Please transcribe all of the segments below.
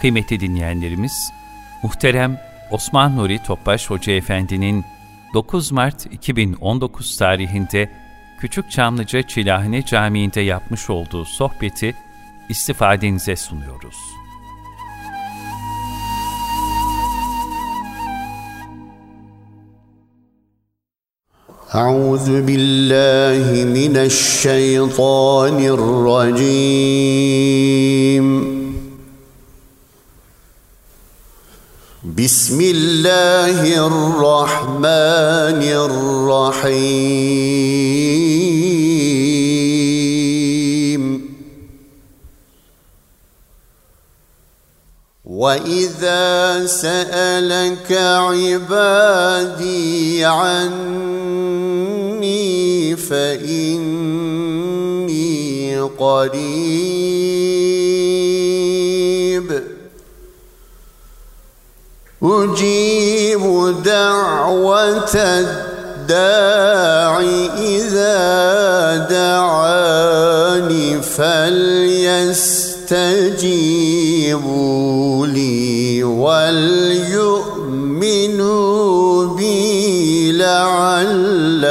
Kıymetli dinleyenlerimiz, muhterem Osman Nuri Topbaş Hoca Efendi'nin 9 Mart 2019 tarihinde Küçük Çamlıca Çilahane Camii'nde yapmış olduğu sohbeti istifadenize sunuyoruz. أعوذ بالله من الشيطان الرجيم بسم الله الرحمن الرحيم. واذا سالك عبادي عني فاني قريب أجيب دعوة الداع إذا دعاني فليستجيبوا لي وليؤمنوا بي لعلهم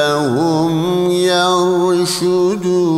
يرشدون.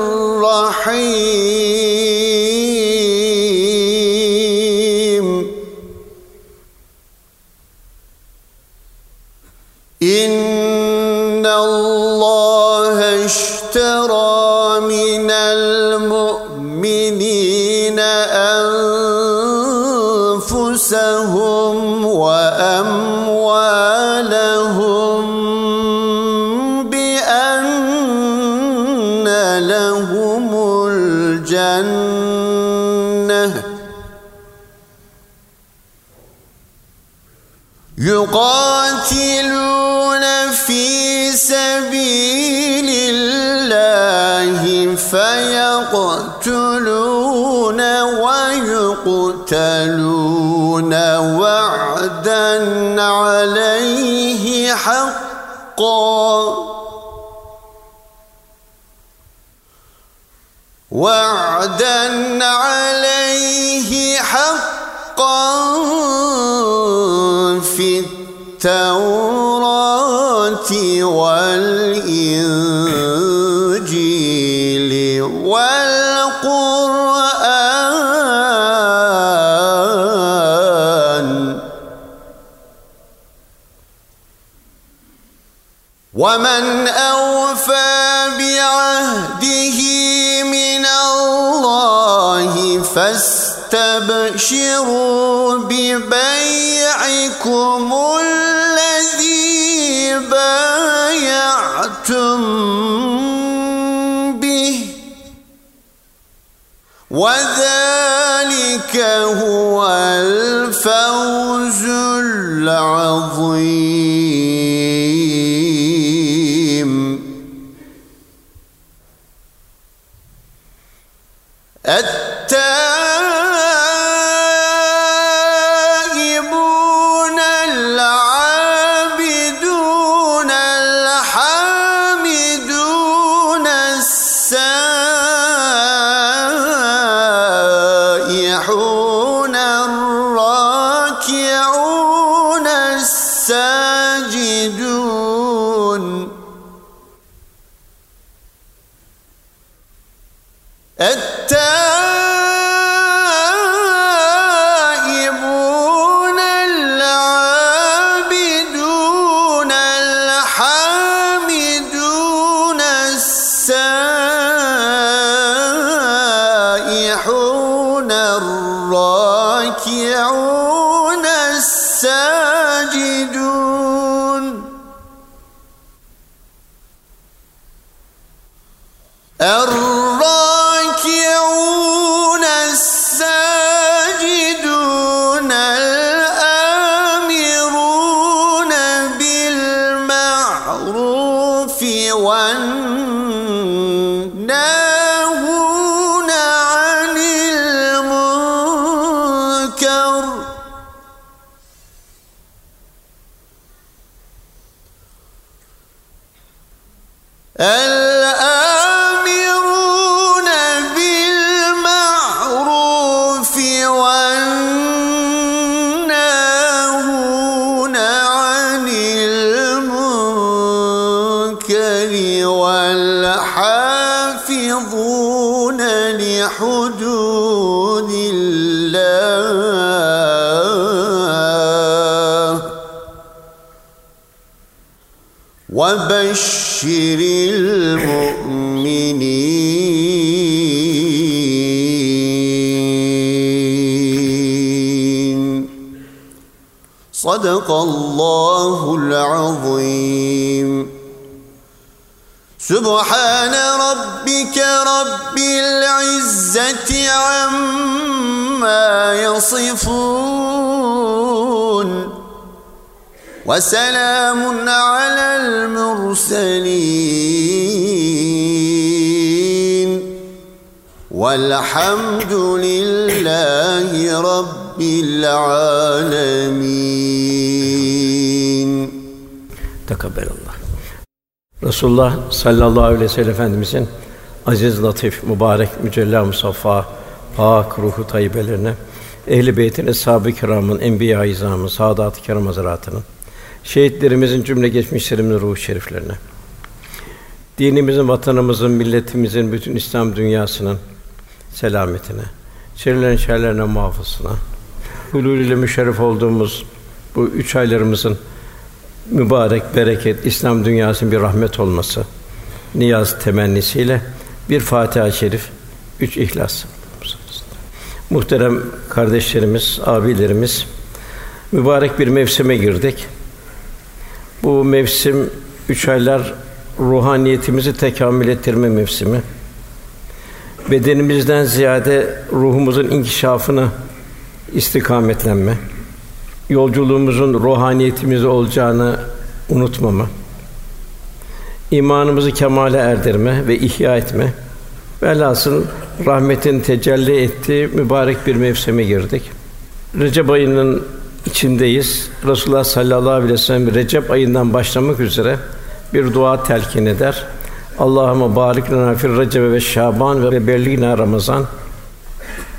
الجنة. يقاتلون في سبيل الله فيقتلون ويقتلون وعدا عليه حقا. وعدا عليه حقا في التوراة فاستبشروا ببيعكم الذي بايعتم به. وذلك هو الفوز العظيم. الراكعون الساجدون. الراكعون وبشر المؤمنين. صدق الله العظيم. سبحان ربك رب العزة عما يصفون. وسلام على المرسلين والحمد لله رب العالمين Tekabbelallah. Resulullah sallallahu aleyhi ve sellem Efendimizin aziz, latif, mübarek, mücella, musaffa, pak ruhu tayyibelerine, ehl-i beytin, eshab-ı kiramın, enbiya-i izamın, saadat-ı kiram hazaratının, şehitlerimizin cümle geçmişlerimizin ruhu şeriflerine, dinimizin, vatanımızın, milletimizin, bütün İslam dünyasının selametine, şerlerin şerlerine muhafızına, hulul ile müşerref olduğumuz bu üç aylarımızın mübarek, bereket, İslam dünyasının bir rahmet olması niyaz temennisiyle bir Fatiha-i Şerif, üç İhlas. Muhterem kardeşlerimiz, abilerimiz, mübarek bir mevsime girdik. Bu mevsim üç aylar ruhaniyetimizi tekamül ettirme mevsimi. Bedenimizden ziyade ruhumuzun inkişafını istikametlenme yolculuğumuzun ruhaniyetimiz olacağını unutmama, imanımızı kemale erdirme ve ihya etme. Velhasıl rahmetin tecelli ettiği mübarek bir mevsime girdik. Recep ayının içindeyiz. Resulullah sallallahu aleyhi ve sellem Recep ayından başlamak üzere bir dua telkin eder. Allahümme barik lena fir Recep ve Şaban ve belligna Ramazan.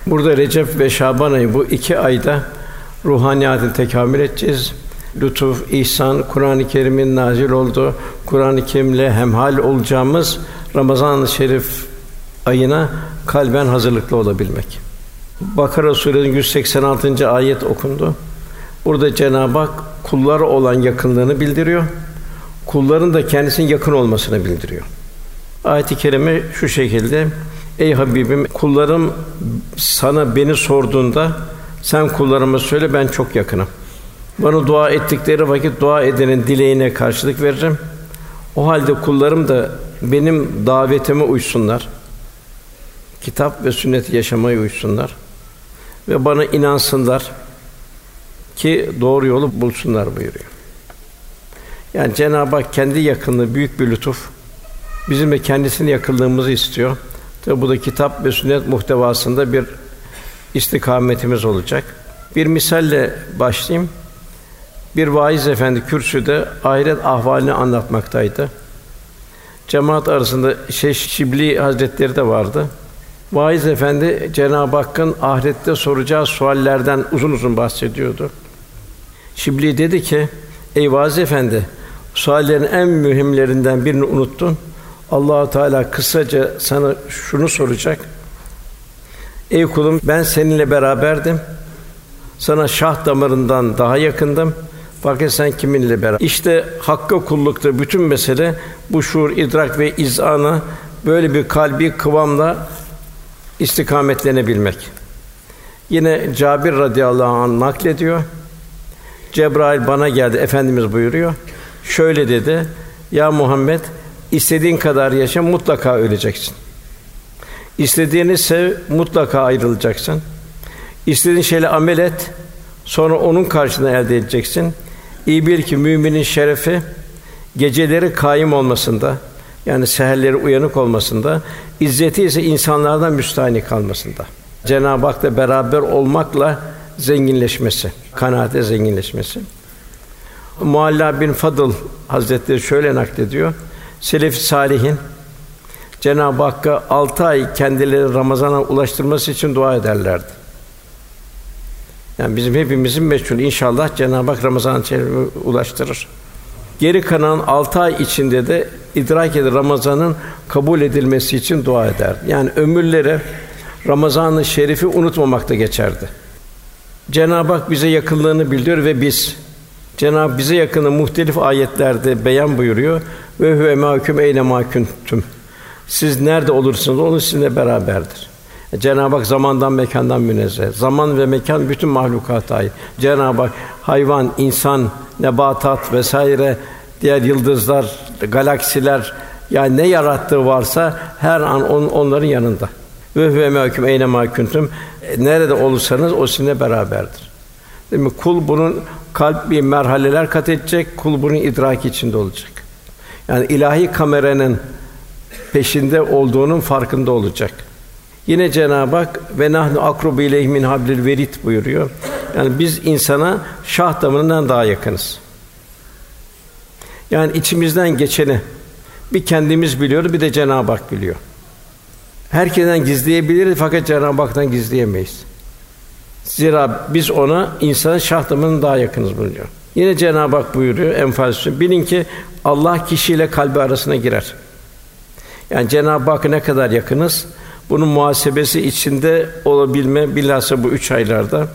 Burada Recep ve Şaban ayı bu iki ayda ruhaniyatı tekamül edeceğiz. Lütuf, ihsan, Kur'an-ı Kerim'in nazil olduğu, Kur'an-ı Kerim'le hemhal olacağımız Ramazan-ı Şerif ayına kalben hazırlıklı olabilmek. Bakara Suresi'nin 186. ayet okundu. Burada Cenab-ı Hak kullara olan yakınlığını bildiriyor. Kulların da kendisinin yakın olmasını bildiriyor. Ayet-i kerime şu şekilde: Ey Habibim, kullarım sana beni sorduğunda sen kullarıma söyle ben çok yakınım. Bana dua ettikleri vakit dua edenin dileğine karşılık veririm. O halde kullarım da benim davetime uysunlar. Kitap ve sünneti yaşamaya uysunlar ve bana inansınlar ki doğru yolu bulsunlar buyuruyor. Yani Cenab-ı Hak kendi yakınlığı büyük bir lütuf. Bizim de kendisinin yakınlığımızı istiyor. Tabi bu da kitap ve sünnet muhtevasında bir istikametimiz olacak. Bir misalle başlayayım. Bir vaiz efendi kürsüde ahiret ahvalini anlatmaktaydı. Cemaat arasında Şeyh Şibli Hazretleri de vardı. Vaiz efendi Cenab-ı Hakk'ın ahirette soracağı suallerden uzun uzun bahsediyordu. Şibli dedi ki: "Ey vaiz efendi, suallerin en mühimlerinden birini unuttun. Allah Teala kısaca sana şunu soracak. Ey kulum ben seninle beraberdim. Sana şah damarından daha yakındım. Fakat sen kiminle beraber? İşte hakka kullukta bütün mesele bu şuur, idrak ve izana böyle bir kalbi kıvamla istikametlenebilmek. Yine Cabir radıyallahu anh naklediyor. Cebrail bana geldi, Efendimiz buyuruyor. Şöyle dedi: Ya Muhammed, istediğin kadar yaşa, mutlaka öleceksin. İstediğini sev, mutlaka ayrılacaksın. İstediğin şeyle amel et, sonra onun karşılığını elde edeceksin. İyi bil ki müminin şerefi geceleri kaim olmasında, yani seherleri uyanık olmasında, izzeti ise insanlardan müstahni kalmasında. Cenab-ı Hak'la beraber olmakla zenginleşmesi, kanaate zenginleşmesi. Mualla bin Fadıl Hazretleri şöyle naklediyor. Selef salihin Cenab-ı Hakk'a altı ay kendileri Ramazan'a ulaştırması için dua ederlerdi. Yani bizim hepimizin meşhur inşallah Cenab-ı Hak Ramazan-ı ulaştırır. Geri kalan altı ay içinde de idrak eder Ramazan'ın kabul edilmesi için dua eder. Yani ömürleri Ramazan-ı Şerif'i unutmamakta geçerdi. Cenab-ı Hak bize yakınlığını bildiriyor ve biz Cenab-ı bize yakını muhtelif ayetlerde beyan buyuruyor ve huve mahkum eyle mahkuntum. Siz nerede olursunuz onun sizinle beraberdir. Cenab-ı Hak zamandan mekandan münezzeh. Zaman ve mekan bütün mahlukata ait. Cenab-ı Hak hayvan, insan, nebatat vesaire diğer yıldızlar, galaksiler yani ne yarattığı varsa her an on, onların yanında. Ve huve mahkum eyne mahkuntum. Nerede olursanız o sizinle beraberdir. Değil mi? Kul bunun kalp bir merhaleler kat edecek, kul bunun idraki içinde olacak. Yani ilahi kameranın peşinde olduğunun farkında olacak. Yine Cenab-ı Hak ve nahnu akrubu ileyhi min hablil verit buyuruyor. Yani biz insana şah damarından daha yakınız. Yani içimizden geçeni bir kendimiz biliyoruz, bir de Cenab-ı Hak biliyor. Herkesten gizleyebiliriz fakat Cenab-ı Hak'tan gizleyemeyiz. Zira biz ona insanın şah daha yakınız buyuruyor. Yine Cenab-ı Hak buyuruyor Enfal bilin ki Allah kişiyle kalbi arasına girer. Yani Cenab-ı Hak'a ne kadar yakınız? Bunun muhasebesi içinde olabilme bilhassa bu üç aylarda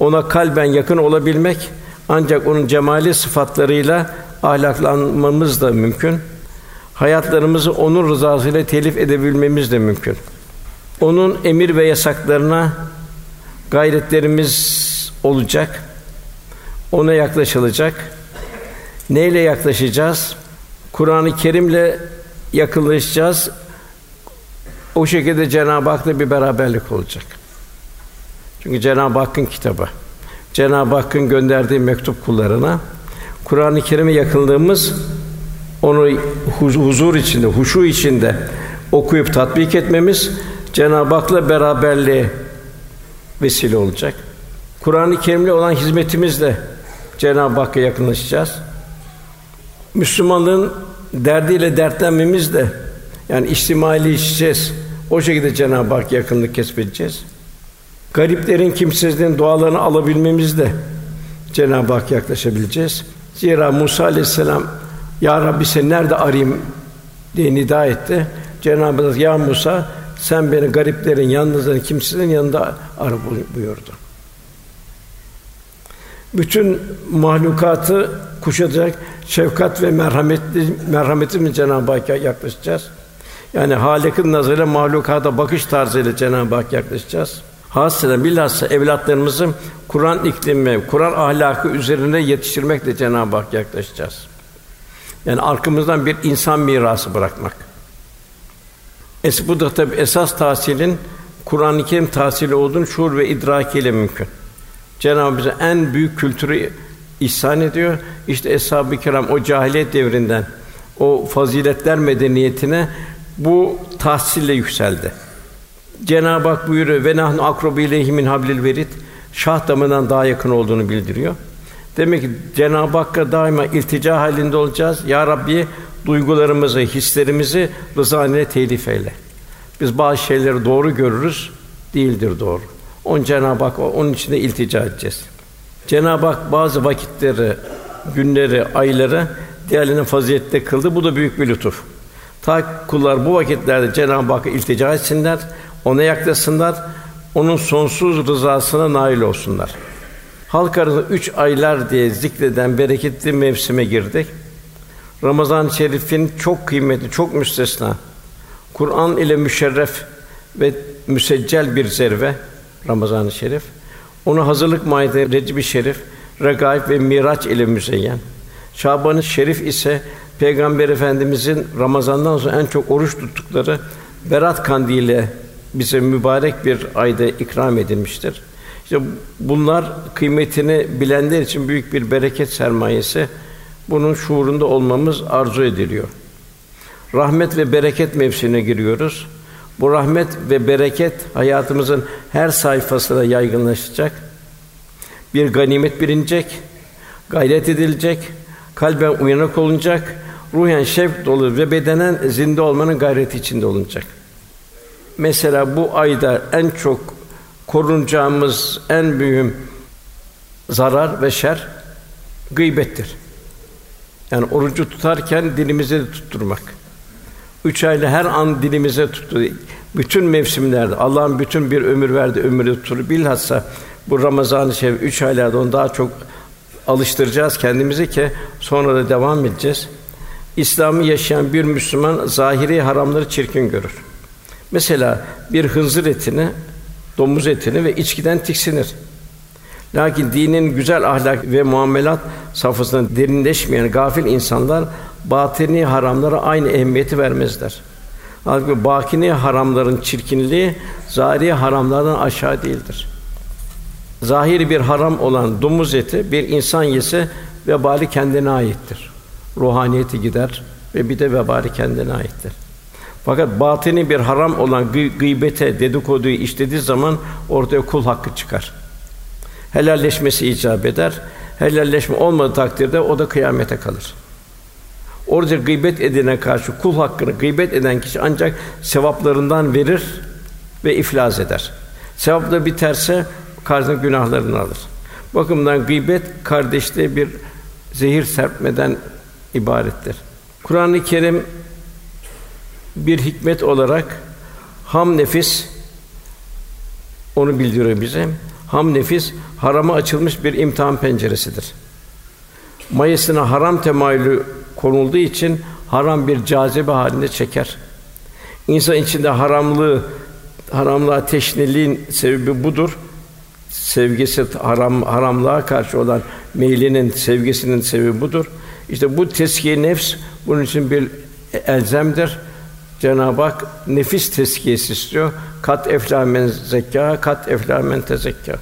ona kalben yakın olabilmek ancak onun cemali sıfatlarıyla ahlaklanmamız da mümkün. Hayatlarımızı onun rızasıyla telif edebilmemiz de mümkün. Onun emir ve yasaklarına gayretlerimiz olacak. Ona yaklaşılacak. Neyle yaklaşacağız? Kur'an-ı Kerim'le yakınlaşacağız. O şekilde Cenab-ı Hak'la bir beraberlik olacak. Çünkü Cenab-ı Hakk'ın kitabı. Cenab-ı Hakk'ın gönderdiği mektup kullarına Kur'an-ı Kerim'e yakınlığımız onu huzur içinde, huşu içinde okuyup tatbik etmemiz Cenab-ı Hak'la beraberliğe vesile olacak. Kur'an-ı Kerim'le olan hizmetimizle Cenab-ı Hakk'a yakınlaşacağız. Müslümanlığın derdiyle dertlenmemiz de yani içtimai işeceğiz. O şekilde Cenab-ı Hak yakınlık kesbedeceğiz. Gariplerin, kimsizlerin dualarını alabilmemiz de Cenab-ı Hak yaklaşabileceğiz. Zira Musa aleyhisselam ya Rabbi seni nerede arayayım diye nida etti. Cenab-ı Hak ya Musa sen beni gariplerin, yalnızların, kimsizlerin yanında ara buyurdu. Bütün mahlukatı kuşatacak şefkat ve merhametli merhametimiz Cenab-ı Hakk'a yaklaşacağız. Yani Halık'ın nazarıyla mahlukata bakış tarzıyla Cenab-ı Hak yaklaşacağız. Hasreten bilhassa evlatlarımızı Kur'an iklimi, Kur'an ahlakı üzerine yetiştirmekle Cenab-ı Hak yaklaşacağız. Yani arkamızdan bir insan mirası bırakmak. Es bu da tabi esas tahsilin Kur'an-ı Kerim tahsili olduğunu şuur ve idrakiyle mümkün. Cenab-ı bize en büyük kültürü ihsan ediyor. İşte eshab-ı kiram o cahiliyet devrinden o faziletler medeniyetine bu tahsille yükseldi. Cenab-ı Hak buyuruyor ve nahnu akrobu ileyhi min hablil verit şah damından daha yakın olduğunu bildiriyor. Demek ki Cenab-ı Hakk'a daima iltica halinde olacağız. Ya Rabbi duygularımızı, hislerimizi rızanine telif eyle. Biz bazı şeyleri doğru görürüz, değildir doğru. On Cenab-ı Hak onun içinde iltica edeceğiz. Cenab-ı Hak bazı vakitleri, günleri, ayları diğerlerinin faziletli kıldı. Bu da büyük bir lütuf. Ta kullar bu vakitlerde Cenab-ı Hakk'a iltica etsinler, ona yaklaşsınlar, onun sonsuz rızasına nail olsunlar. Halk arasında üç aylar diye zikreden bereketli mevsime girdik. Ramazan-ı Şerif'in çok kıymetli, çok müstesna. Kur'an ile müşerref ve müseccel bir zerve Ramazan-ı Şerif. Onu hazırlık mahiyeti Recep-i Şerif, Regaib ve Miraç ile müzeyyen. Şaban-ı Şerif ise Peygamber Efendimizin Ramazan'dan sonra en çok oruç tuttukları Berat Kandili bize mübarek bir ayda ikram edilmiştir. İşte bunlar kıymetini bilenler için büyük bir bereket sermayesi. Bunun şuurunda olmamız arzu ediliyor. Rahmet ve bereket mevsimine giriyoruz. Bu rahmet ve bereket hayatımızın her sayfasında yaygınlaşacak. Bir ganimet bilinecek, gayret edilecek, kalben uyanık olunacak, ruhen şevk dolu ve bedenen zinde olmanın gayreti içinde olunacak. Mesela bu ayda en çok korunacağımız en büyük zarar ve şer gıybettir. Yani orucu tutarken dilimize de tutturmak. Üç ayla her an dilimize tuttu. Bütün mevsimlerde Allah'ın bütün bir ömür verdi, ömrü tutur. Bilhassa bu Ramazan-ı Şerif üç aylarda onu daha çok alıştıracağız kendimizi ki sonra da devam edeceğiz. İslam'ı yaşayan bir Müslüman zahiri haramları çirkin görür. Mesela bir hınzır etini, domuz etini ve içkiden tiksinir. Lakin dinin güzel ahlak ve muamelat safhasında derinleşmeyen gafil insanlar batini haramlara aynı ehemmiyeti vermezler. Halbuki bakini haramların çirkinliği zahiri haramlardan aşağı değildir. Zahiri bir haram olan domuz eti bir insan yese vebali kendine aittir. Ruhaniyeti gider ve bir de vebali kendine aittir. Fakat batini bir haram olan gı- gıybete, dedikoduyu işlediği zaman ortaya kul hakkı çıkar. Helalleşmesi icap eder. Helalleşme olmadığı takdirde o da kıyamete kalır. Orada gıybet edine karşı kul hakkını gıybet eden kişi ancak sevaplarından verir ve iflas eder. Sevapları biterse karşısına günahlarını alır. Bakımdan gıybet kardeşliğe bir zehir serpmeden ibarettir. Kur'an-ı Kerim bir hikmet olarak ham nefis onu bildiriyor bize. Ham nefis harama açılmış bir imtihan penceresidir. Mayısına haram temayülü konulduğu için haram bir cazibe halinde çeker. İnsan içinde haramlığı, haramlığa teşneliğin sebebi budur. Sevgisi haram haramlığa karşı olan meylinin, sevgisinin sebebi budur. İşte bu teskiye nefs bunun için bir elzemdir. Cenab-ı Hak nefis teskiyesi istiyor. Kat eflâ men zekâ, kat eflâ men tezekkâ.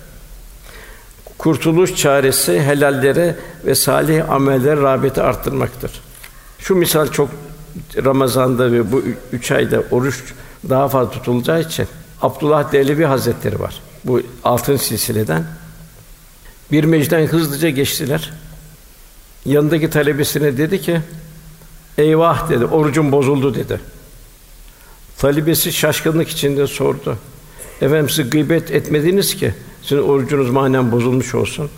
Kurtuluş çaresi helallere ve salih amellere rağbeti arttırmaktır. Şu misal çok Ramazan'da ve bu üç ayda oruç daha fazla tutulacağı için Abdullah Dehlevi Hazretleri var. Bu altın silsileden. Bir mecden hızlıca geçtiler. Yanındaki talebesine dedi ki, eyvah dedi, orucum bozuldu dedi. Talibesi şaşkınlık içinde sordu. Efendim siz gıybet etmediniz ki sizin orucunuz manen bozulmuş olsun.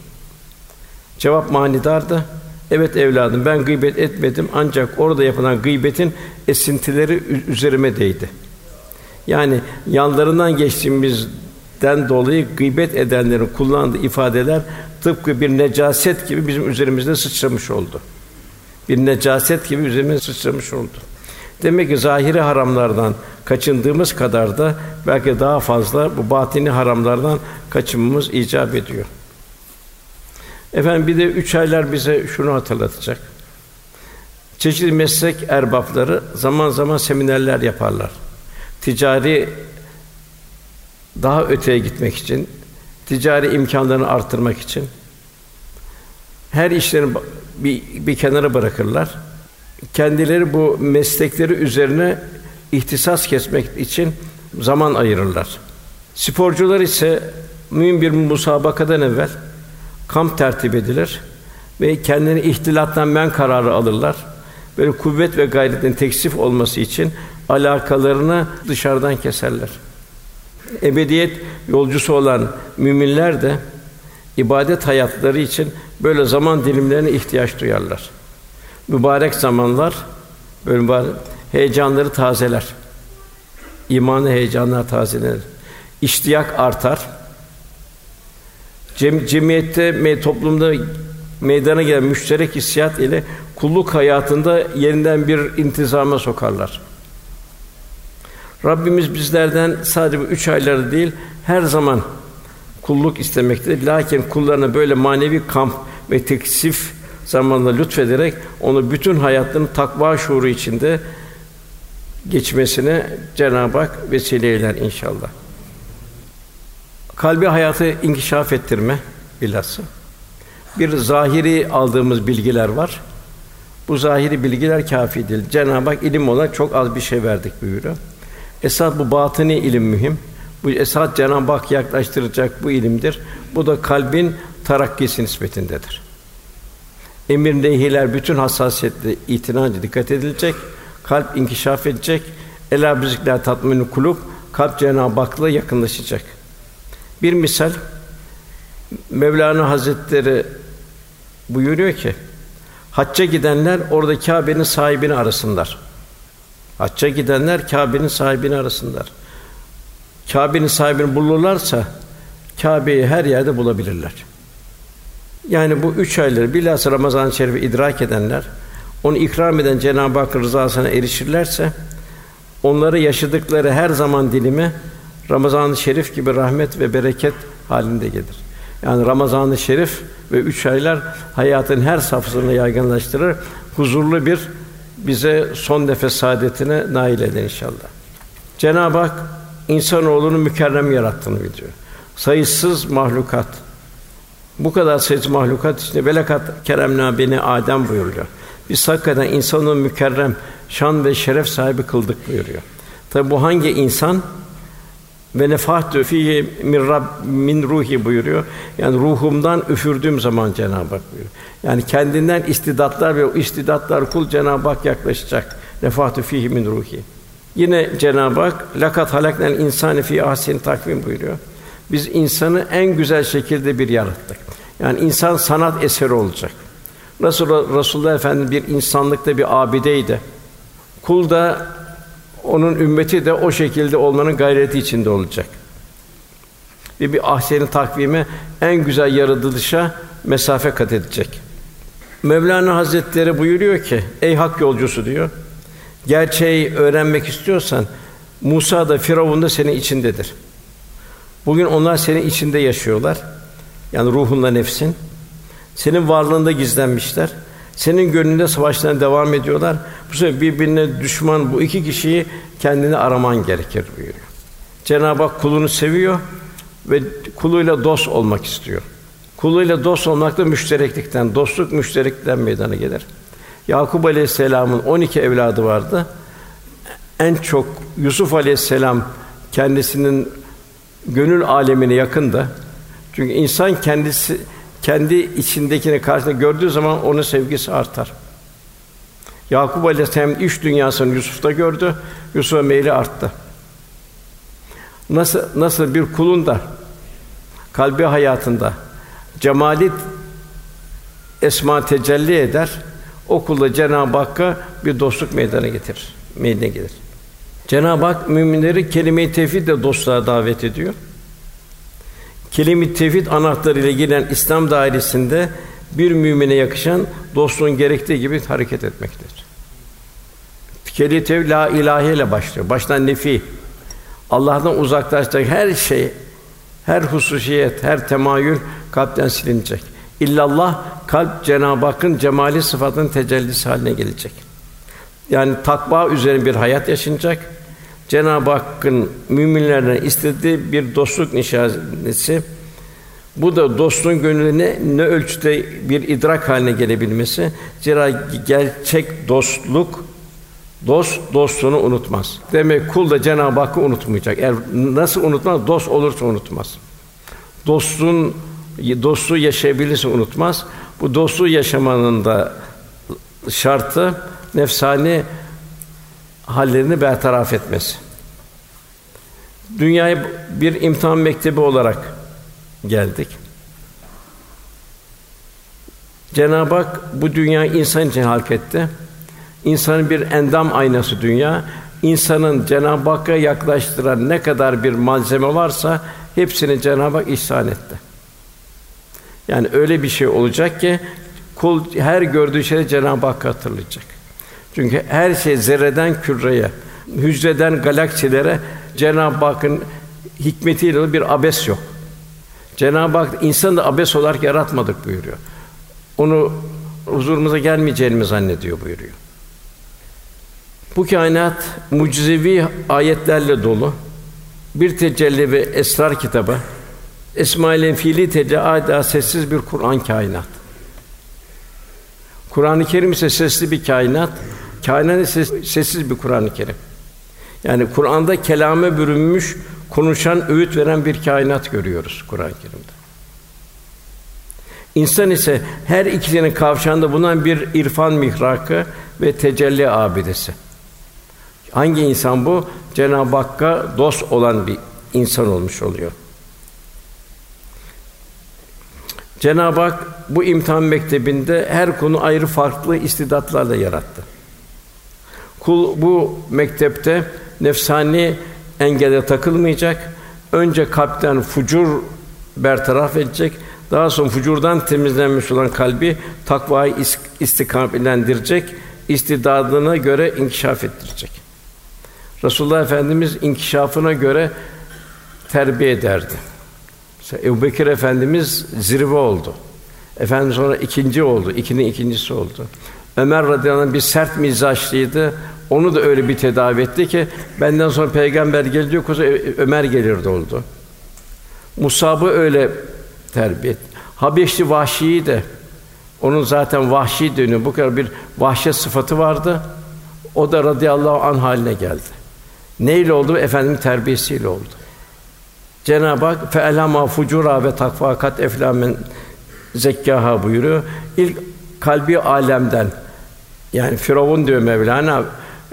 Cevap manidardı. Evet evladım ben gıybet etmedim ancak orada yapılan gıybetin esintileri üzerime değdi. Yani yanlarından geçtiğimizden dolayı gıybet edenlerin kullandığı ifadeler tıpkı bir necaset gibi bizim üzerimizde sıçramış oldu. Bir necaset gibi üzerimize sıçramış oldu. Demek ki zahiri haramlardan kaçındığımız kadar da belki daha fazla bu batini haramlardan kaçınmamız icap ediyor. Efendim bir de üç aylar bize şunu hatırlatacak. Çeşitli meslek erbapları zaman zaman seminerler yaparlar. Ticari daha öteye gitmek için, ticari imkanlarını arttırmak için her işlerini bir, bir kenara bırakırlar. Kendileri bu meslekleri üzerine ihtisas kesmek için zaman ayırırlar. Sporcular ise mühim bir musabakadan evvel kamp tertip edilir ve kendini ihtilattan men kararı alırlar. Böyle kuvvet ve gayretin teksif olması için alakalarını dışarıdan keserler. Ebediyet yolcusu olan müminler de ibadet hayatları için böyle zaman dilimlerine ihtiyaç duyarlar. Mübarek zamanlar böyle mübarek, heyecanları tazeler. İmanı heyecanlar tazelenir. İştiyak artar. Cem, cemiyette, me, toplumda meydana gelen müşterek hissiyat ile kulluk hayatında yeniden bir intizama sokarlar. Rabbimiz bizlerden sadece bu üç ayları değil, her zaman kulluk istemektedir. Lakin kullarına böyle manevi kamp ve teksif zamanla lütfederek onu bütün hayatının takva şuuru içinde geçmesine Cenab-ı Hak vesile eyler inşallah. Kalbi hayatı inkişaf ettirme bilhassa. Bir zahiri aldığımız bilgiler var. Bu zahiri bilgiler kafi değil. Cenab-ı Hak ilim olarak çok az bir şey verdik buyuruyor. Esas bu batini ilim mühim. Bu esas Cenab-ı Hak yaklaştıracak bu ilimdir. Bu da kalbin terakkisi nispetindedir. Emir nehiler bütün hassasiyetle itinayla dikkat edilecek. Kalp inkişaf edecek. Ela bizikler tatminu kulub kalp Cenab-ı Hak'la yakınlaşacak. Bir misal Mevlana Hazretleri buyuruyor ki Hacca gidenler orada Kâbe'nin sahibini arasınlar. Hacca gidenler Kâbe'nin sahibini arasınlar. Kâbe'nin sahibini bulurlarsa Kâbe'yi her yerde bulabilirler. Yani bu üç ayları bilhassa Ramazan-ı Şerif'i idrak edenler, onu ikram eden Cenab-ı Hakk'ın rızasına erişirlerse, onları yaşadıkları her zaman dilimi Ramazan-ı Şerif gibi rahmet ve bereket halinde gelir. Yani Ramazan-ı Şerif ve üç aylar hayatın her safhasını yaygınlaştırır. Huzurlu bir bize son nefes saadetine nail eder inşallah. Cenab-ı Hak insanoğlunu mükerrem yarattığını biliyor. Sayısız mahlukat. Bu kadar sayısız mahlukat içinde velakat keremna beni Adem buyuruyor. Biz hakikaten insanı mükerrem, şan ve şeref sahibi kıldık buyuruyor. Tabi bu hangi insan? Ve nefahtü fihi min rab min ruhi buyuruyor. Yani ruhumdan üfürdüğüm zaman Cenab-ı Hak buyuruyor. Yani kendinden istidatlar ve o istidatlar kul Cenab-ı Hak yaklaşacak. Nefahtü fihi min ruhi. Yine Cenab-ı Hak lakat halaknel insani fi ahsen takvim buyuruyor. Biz insanı en güzel şekilde bir yarattık. Yani insan sanat eseri olacak. Nasıl Resulullah Efendimiz bir insanlıkta bir abideydi. Kul da onun ümmeti de o şekilde olmanın gayreti içinde olacak. Ve bir ahseni takvime en güzel yaratılışa mesafe kat edecek. Mevlana Hazretleri buyuruyor ki: "Ey hak yolcusu diyor. Gerçeği öğrenmek istiyorsan Musa da Firavun da senin içindedir. Bugün onlar senin içinde yaşıyorlar. Yani ruhunla nefsin. Senin varlığında gizlenmişler. Senin gönlünde savaşlarına devam ediyorlar. Bu sefer birbirine düşman bu iki kişiyi kendini araman gerekir buyuruyor. Cenab-ı Hak kulunu seviyor ve kuluyla dost olmak istiyor. Kuluyla dost olmak da müştereklikten, dostluk müştereklikten meydana gelir. Yakup Aleyhisselam'ın 12 evladı vardı. En çok Yusuf Aleyhisselam kendisinin gönül alemine yakındı. Çünkü insan kendisi kendi içindekini karşısında gördüğü zaman onun sevgisi artar. Yakup Aleyhisselam iş dünyasını Yusuf'ta gördü. Yusuf'a meyli arttı. Nasıl nasıl bir kulun da kalbi hayatında cemalit esma tecelli eder. O kulda Cenab-ı Hakk'a bir dostluk meydana getirir. Meydana gelir. Cenab-ı Hak müminleri kelime-i tevhid ile dostluğa davet ediyor. Kelime-i tevhid anahtarı ile giren İslam dairesinde bir mümine yakışan dostluğun gerektiği gibi hareket etmektedir. Kelime-i tevhid la ilahe ile başlıyor. Baştan nefi. Allah'tan uzaklaşacak her şey, her hususiyet, her temayül kalpten silinecek. İllallah kalp Cenab-ı Hakk'ın cemali sıfatının tecellisi haline gelecek. Yani takva üzerine bir hayat yaşanacak. Cenab-ı Hakk'ın müminlerine istediği bir dostluk nişanesi. Bu da dostluğun gönlüne ne ölçüde bir idrak haline gelebilmesi. Zira gerçek dostluk dost dostluğunu unutmaz. Demek kul da Cenab-ı Hakk'ı unutmayacak. Eğer nasıl unutmaz? Dost olursa unutmaz. Dostluğun dostluğu yaşayabilirse unutmaz. Bu dostluğu yaşamanın da şartı nefsani hallerini bertaraf etmesi. Dünyaya bir imtihan mektebi olarak geldik. Cenab-ı Hak bu dünya insan için halk etti. İnsanın bir endam aynası dünya. İnsanın Cenab-ı Hakk'a yaklaştıran ne kadar bir malzeme varsa hepsini Cenab-ı Hak ihsan etti. Yani öyle bir şey olacak ki kul her gördüğü şeyi Cenab-ı Hakk'ı hatırlayacak. Çünkü her şey zerreden küreye, hücreden galaksilere Cenab-ı Hakk'ın hikmetiyle bir abes yok. Cenab-ı Hak insanı da abes olarak yaratmadık buyuruyor. Onu huzurumuza gelmeyeceğini zannediyor buyuruyor. Bu kainat mucizevi ayetlerle dolu. Bir tecelli ve esrar kitabı. Esmail'in fiili tecelli adeta sessiz bir Kur'an kainat. Kur'an-ı Kerim ise sesli bir kainat. Kainat ise sessiz bir Kur'an-ı Kerim. Yani Kur'an'da kelame bürünmüş, konuşan, öğüt veren bir kainat görüyoruz Kur'an-ı Kerim'de. İnsan ise her ikisinin kavşağında bulunan bir irfan mihrakı ve tecelli abidesi. Hangi insan bu? Cenab-ı Hakk'a dost olan bir insan olmuş oluyor. Cenab-ı Hak bu imtihan mektebinde her konu ayrı farklı istidatlarla yarattı. Kul bu mektepte nefsani engele takılmayacak. Önce kalpten fucur bertaraf edecek. Daha sonra fucurdan temizlenmiş olan kalbi takvayı istikametlendirecek, istidadına göre inkişaf ettirecek. Resulullah Efendimiz inkişafına göre terbiye ederdi. Mesela Ebu Bekir Efendimiz zirve oldu. Efendimiz sonra ikinci oldu, ikinin ikincisi oldu. Ömer radıyallahu anh bir sert mizaçlıydı. Onu da öyle bir tedavi etti ki benden sonra peygamber geldi yoksa Ömer gelirdi oldu. Musab'ı öyle terbiye etti. Habeşli Vahşi'yi de onun zaten vahşi dönüyor. Bu kadar bir vahşet sıfatı vardı. O da radıyallahu an haline geldi. Neyle oldu? Efendim terbiyesiyle oldu. Cenab-ı Hak fe elama fucura ve takva kat eflamen zekkaha buyuruyor. İlk kalbi alemden yani Firavun diyor Mevlana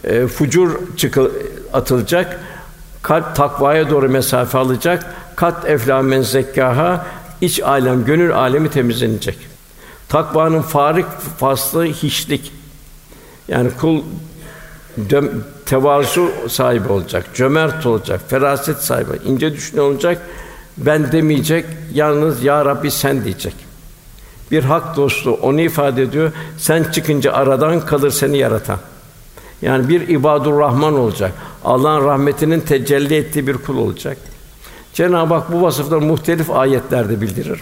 e, fucur çıkı, atılacak. Kalp takvaya doğru mesafe alacak. Kat eflamen zekkaha iç alem, gönül alemi temizlenecek. Takvanın farik faslı hiçlik. Yani kul döm, tevazu sahibi olacak, cömert olacak, feraset sahibi, ince düşün olacak. Ben demeyecek, yalnız ya Rabbi sen diyecek. Bir hak dostu onu ifade ediyor. Sen çıkınca aradan kalır seni yaratan. Yani bir ibadur Rahman olacak. Allah'ın rahmetinin tecelli ettiği bir kul olacak. Cenab-ı Hak bu vasıfları muhtelif ayetlerde bildirir.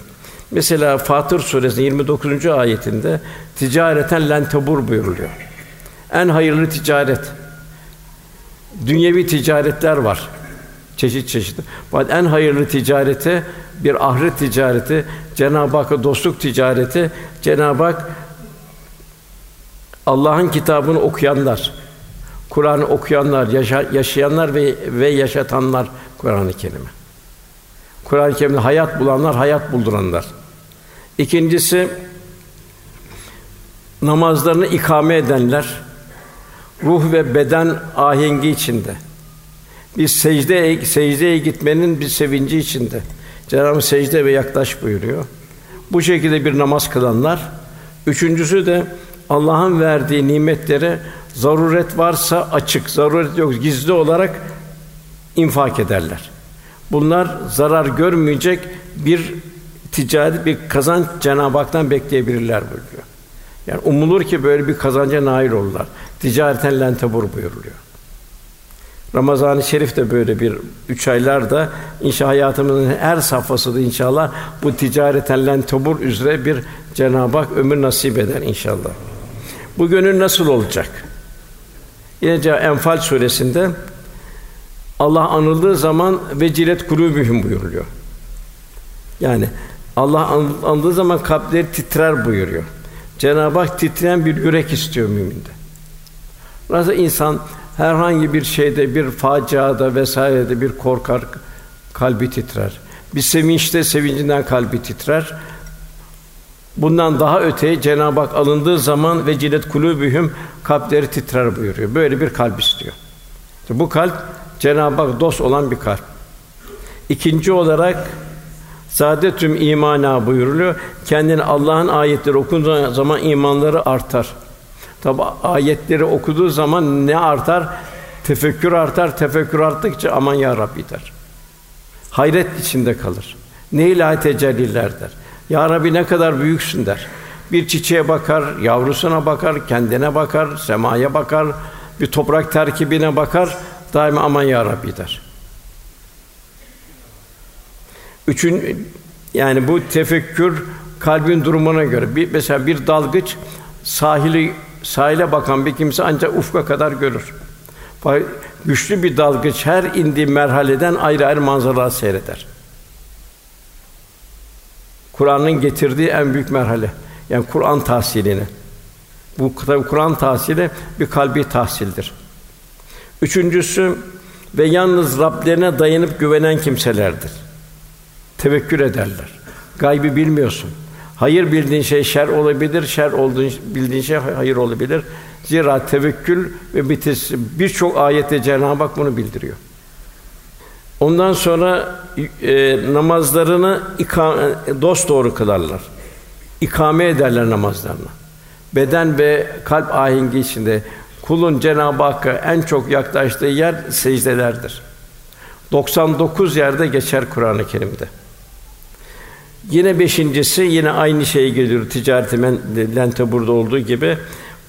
Mesela Fatır Suresi 29. ayetinde ticareten len tebur buyuruluyor. En hayırlı ticaret. Dünyevi ticaretler var. Çeşit çeşit. Fakat en hayırlı ticareti bir ahiret ticareti, Cenab-ı Hakk'a dostluk ticareti, Cenab-ı Hak Allah'ın kitabını okuyanlar, Kur'an'ı okuyanlar, yaşa, yaşayanlar ve ve yaşatanlar Kur'an-ı Kerim'i. Kur'an-ı Kerim'de hayat bulanlar, hayat bulduranlar. İkincisi namazlarını ikame edenler, ruh ve beden ahengi içinde. Bir secde secdeye gitmenin bir sevinci içinde. Cenab-ı secde ve yaklaş buyuruyor. Bu şekilde bir namaz kılanlar. Üçüncüsü de Allah'ın verdiği nimetlere zaruret varsa açık, zaruret yok gizli olarak infak ederler. Bunlar zarar görmeyecek bir ticari bir kazanç Cenab-ı Hak'tan bekleyebilirler buyuruyor. Yani umulur ki böyle bir kazanca nail olurlar. Ticareten lentebur buyuruluyor. Ramazan-ı Şerif de böyle bir üç aylarda inşallah hayatımızın her safhası da inşallah bu ticareten lentebur üzere bir Cenab-ı Hak ömür nasip eder inşallah. Bu gönül nasıl olacak? Yine Enfal suresinde Allah anıldığı zaman vecilet kulûbühüm buyuruluyor. Yani Allah anıldığı zaman kalpleri titrer buyuruyor. Cenab-ı Hak titreyen bir yürek istiyor müminde. Nasıl insan herhangi bir şeyde, bir faciada vesairede bir korkar, kalbi titrer. Bir sevinçte sevincinden kalbi titrer. Bundan daha öte Cenab-ı Hak alındığı zaman ve cilet kulübühüm kalpleri titrer buyuruyor. Böyle bir kalp istiyor. Bu kalp Cenab-ı Hak dost olan bir kalp. İkinci olarak Saadetüm imana buyuruluyor. Kendini Allah'ın ayetleri okunduğu zaman imanları artar. Tabi ayetleri okuduğu zaman ne artar? Tefekkür artar. Tefekkür arttıkça aman ya Rabbi der. Hayret içinde kalır. Ne ilahi tecelliler der. Ya Rabbi ne kadar büyüksün der. Bir çiçeğe bakar, yavrusuna bakar, kendine bakar, semaya bakar, bir toprak terkibine bakar, daima aman ya Rabbi der. Üçün yani bu tefekkür kalbin durumuna göre. Bir mesela bir dalgıç sahili sahile bakan bir kimse ancak ufka kadar görür. Güçlü bir dalgıç her indiği merhaleden ayrı ayrı manzaralar seyreder. Kur'an'ın getirdiği en büyük merhale. Yani Kur'an tahsilini. Bu tabi Kur'an tahsili bir kalbi tahsildir. Üçüncüsü ve yalnız Rablerine dayanıp güvenen kimselerdir. Tevekkül ederler. Gaybı bilmiyorsun. Hayır bildiğin şey şer olabilir, şer olduğun bildiğin şey hayır olabilir. Zira tevekkül ve bitis birçok ayette Cenab-ı Hak bunu bildiriyor. Ondan sonra e, namazlarını ikam, dost doğru kılarlar. ikame ederler namazlarını. Beden ve kalp ahengi içinde kulun Cenab-ı Hakk'a en çok yaklaştığı yer secdelerdir. 99 yerde geçer Kur'an-ı Kerim'de. Yine beşincisi yine aynı şeye geliyor ticareti lente burada olduğu gibi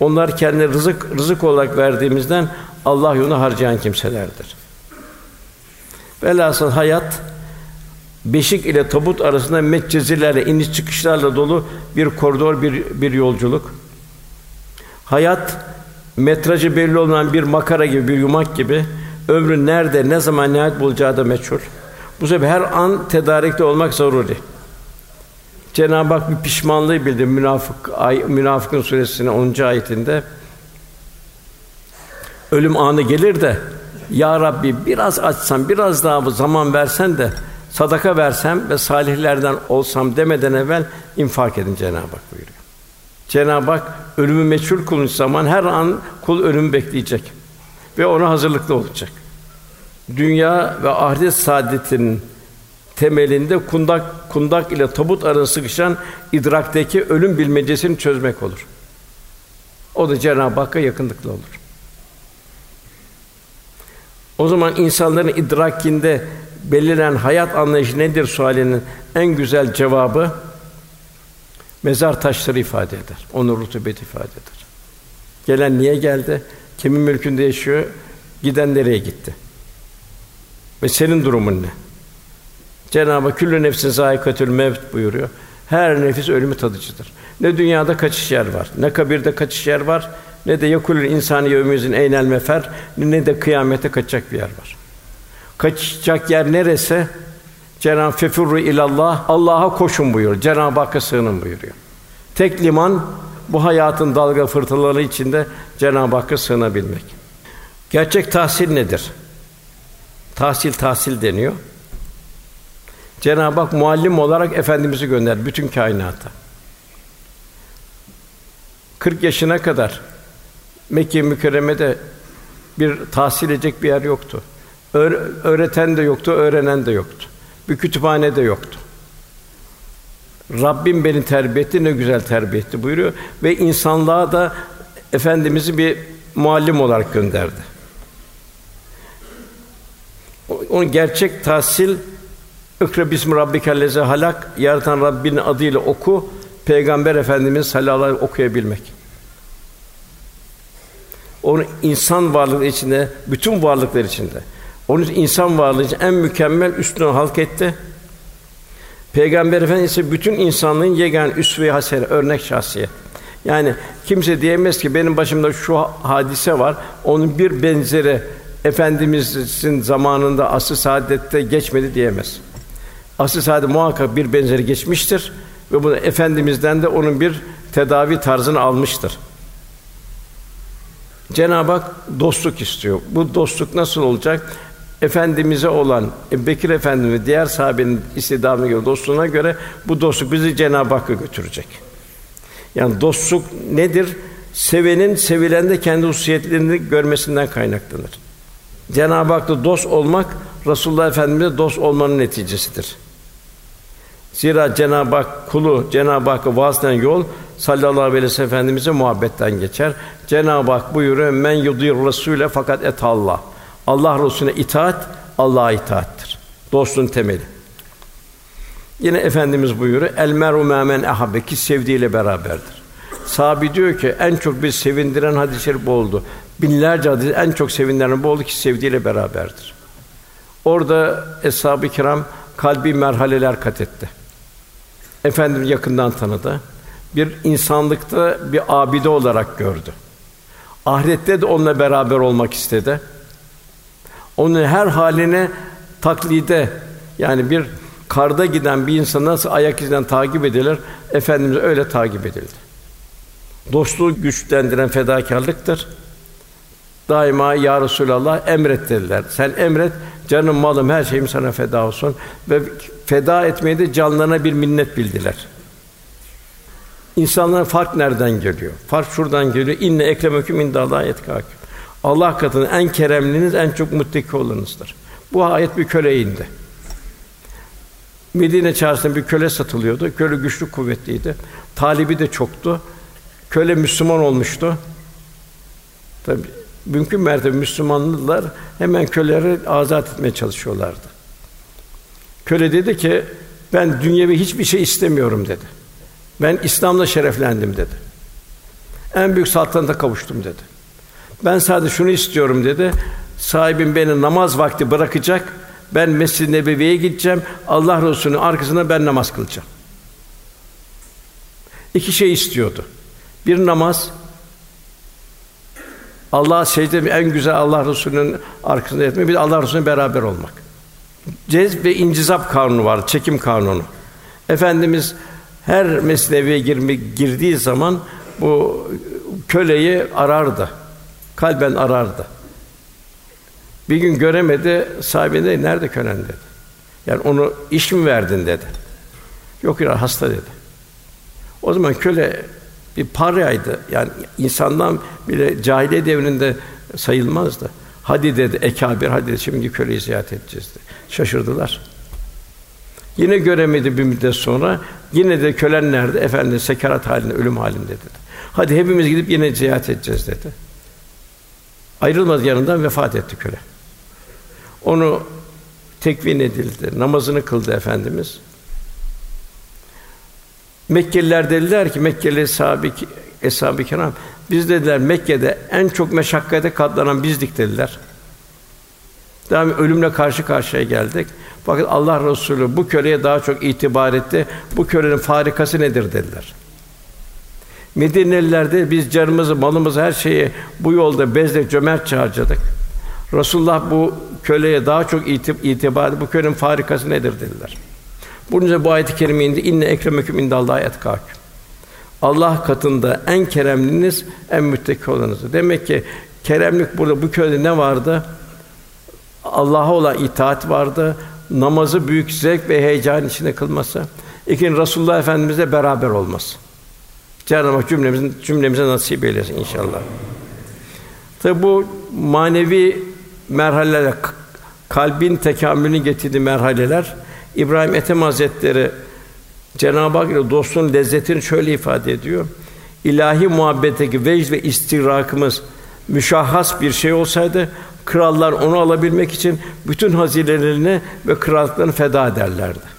onlar kendi rızık rızık olarak verdiğimizden Allah yoluna harcayan kimselerdir. Velhasıl hayat beşik ile tabut arasında metcezilerle, iniş çıkışlarla dolu bir koridor, bir, bir yolculuk. Hayat metrajı belli olan bir makara gibi, bir yumak gibi. Ömrün nerede, ne zaman nihayet bulacağı da meçhul. Bu sebeple her an tedarikte olmak zaruri. Cenab-ı Hak bir pişmanlığı bildi münafık ay Münafıkın suresinin 10. ayetinde. Ölüm anı gelir de ya Rabbi biraz açsam, biraz daha zaman versen de sadaka versem ve salihlerden olsam demeden evvel infak edin Cenab-ı Hak buyuruyor. Cenab-ı Hak ölümü meçhul kılmış zaman her an kul ölümü bekleyecek ve ona hazırlıklı olacak. Dünya ve ahiret saadetinin temelinde kundak kundak ile tabut arasında sıkışan idrakteki ölüm bilmecesini çözmek olur. O da Cenab-ı Hakk'a yakınlıkla olur. O zaman insanların idrakinde belirlen hayat anlayışı nedir sualinin en güzel cevabı mezar taşları ifade eder. Onu rutubet ifade eder. Gelen niye geldi? Kimin mülkünde yaşıyor? Giden nereye gitti? Ve senin durumun ne? Cenab-ı Hak küllü nefsin zâikatül mevt buyuruyor. Her nefis ölümü tadıcıdır. Ne dünyada kaçış yer var, ne kabirde kaçış yer var, ne de yakulül insani yevmizin eynel mefer, ne de kıyamete kaçacak bir yer var. Kaçacak yer neresi? Cenab-ı Fefurru ilallah, Allah'a koşun buyuruyor. Cenab-ı Hakk'a sığının buyuruyor. Tek liman bu hayatın dalga fırtınaları içinde Cenab-ı Hakk'a sığınabilmek. Gerçek tahsil nedir? Tahsil tahsil deniyor. Cenab-ı Hak muallim olarak efendimizi gönderdi bütün kainata. 40 yaşına kadar Mekke mükerremede bir tahsil edecek bir yer yoktu. öğreten de yoktu, öğrenen de yoktu. Bir kütüphane de yoktu. Rabbim beni terbiye etti, ne güzel terbiye etti buyuruyor ve insanlığa da efendimizi bir muallim olarak gönderdi. Onun gerçek tahsil İkra bismi rabbikellezi halak yaratan Rabbinin adıyla oku. Peygamber Efendimiz sallallahu aleyhi okuyabilmek. Onun insan varlığı içinde, bütün varlıklar içinde. Onun insan varlığı için en mükemmel üstünü halk etti. Peygamber Efendimiz ise bütün insanlığın yegane üsve-i hasene, örnek şahsiyet. Yani kimse diyemez ki benim başımda şu hadise var, onun bir benzeri Efendimizin zamanında asr-ı saadette geçmedi diyemez. Asıl saadet muhakkak bir benzeri geçmiştir ve bunu efendimizden de onun bir tedavi tarzını almıştır. Cenab-ı Hak dostluk istiyor. Bu dostluk nasıl olacak? Efendimize olan Bekir Efendi ve diğer sahabenin istidamına göre, dostluğuna göre bu dostluk bizi Cenab-ı Hakk'a götürecek. Yani dostluk nedir? Sevenin sevilende kendi hususiyetlerini görmesinden kaynaklanır. Cenab-ı Hak'la dost olmak Resulullah Efendimiz'e dost olmanın neticesidir. Zira Cenab-ı Hak kulu Cenab-ı Hakk'a vasıtan yol sallallahu aleyhi ve sellem efendimize muhabbetten geçer. Cenab-ı Hak buyuruyor men yudir Rasûle fakat et Allah. Allah Resulüne itaat Allah'a itaattir. Dostun temeli. Yine efendimiz buyuruyor el meru men ahabbe ki sevdiğiyle beraberdir. Sahabi diyor ki en çok bir sevindiren hadis-i şerif bu oldu. Binlerce hadis en çok sevindiren bu oldu ki sevdiğiyle beraberdir. Orada eshab-ı kiram kalbi merhaleler kat etti. Efendimiz yakından tanıdı. Bir insanlıkta bir abide olarak gördü. Ahirette de onunla beraber olmak istedi. Onun her haline taklide yani bir karda giden bir insan nasıl ayak izinden takip edilir? Efendimiz öyle takip edildi. Dostluğu güçlendiren fedakarlıktır. Daima ya Resulallah emret dediler. Sen emret, canım, malım, her şeyim sana feda olsun ve feda etmeyi de canlarına bir minnet bildiler. İnsanların fark nereden geliyor? Fark şuradan geliyor. İnne ekremeküm indallahi etkâküm. Allah katında en keremliniz, en çok muttaki olanınızdır. Bu ayet bir köle indi. Medine çarşısında bir köle satılıyordu. Köle güçlü kuvvetliydi. Talibi de çoktu. Köle Müslüman olmuştu. Tabii mümkün mertebe Müslümanlılar hemen köleleri azat etmeye çalışıyorlardı. Köle dedi ki ben dünyevi hiçbir şey istemiyorum dedi. Ben İslam'la şereflendim dedi. En büyük saltanata kavuştum dedi. Ben sadece şunu istiyorum dedi. Sahibim beni namaz vakti bırakacak. Ben Mescid-i Nebevi'ye gideceğim. Allah Resulü'nün arkasında ben namaz kılacağım. İki şey istiyordu. Bir namaz, Allah'a secde en güzel Allah Resulü'nün arkasında etmek, bir Allah Resulü'nün beraber olmak. Cezb ve incizap kanunu var, çekim kanunu. Efendimiz her mesneviye girme, girdiği zaman bu köleyi arardı. Kalben arardı. Bir gün göremedi, sahibine nerede kölen dedi. Yani onu iş mi verdin dedi. Yok ya hasta dedi. O zaman köle bir paraydı. Yani insandan bile cahiliye devrinde sayılmazdı. Hadi dedi ekabir, hadi dedi, şimdi köleyi ziyaret edeceğiz dedi. Şaşırdılar. Yine göremedi bir müddet sonra. Yine de kölen nerede? Efendi sekarat halinde, ölüm halinde dedi. Hadi hepimiz gidip yine ziyaret edeceğiz dedi. Ayrılmaz yanından vefat etti köle. Onu tekvin edildi. Namazını kıldı efendimiz. Mekkeliler dediler ki Mekkeli sahabe eshab-ı kiram biz dediler Mekke'de en çok meşakkate katlanan bizdik dediler. Devam ölümle karşı karşıya geldik. Fakat Allah Resulü bu köleye daha çok itibar etti. Bu kölenin farikası nedir dediler. Medineliler de biz canımızı, malımızı, her şeyi bu yolda bezle cömertçe harcadık. Resulullah bu köleye daha çok itibar etti. Bu kölenin farikası nedir dediler. Bunun bu ayet-i kerime indi. İnne ekremeküm indallahi etkâküm. Allah katında en keremliniz, en müttaki olanınız. Demek ki keremlik burada bu köyde ne vardı? Allah'a olan itaat vardı. Namazı büyük zevk ve heyecan içinde kılması. İkinci Resulullah Efendimizle beraber olması. Cenab-ı Hak cümlemizin cümlemize nasip eylesin inşallah. Tabi bu manevi merhaleler, kalbin tekamülünü getirdiği merhaleler İbrahim Ethem Hazretleri Cenab-ı Hak ile dostluğun lezzetini şöyle ifade ediyor. İlahi muhabbetteki vecd ve istirakımız müşahhas bir şey olsaydı krallar onu alabilmek için bütün hazinelerini ve krallıklarını feda ederlerdi.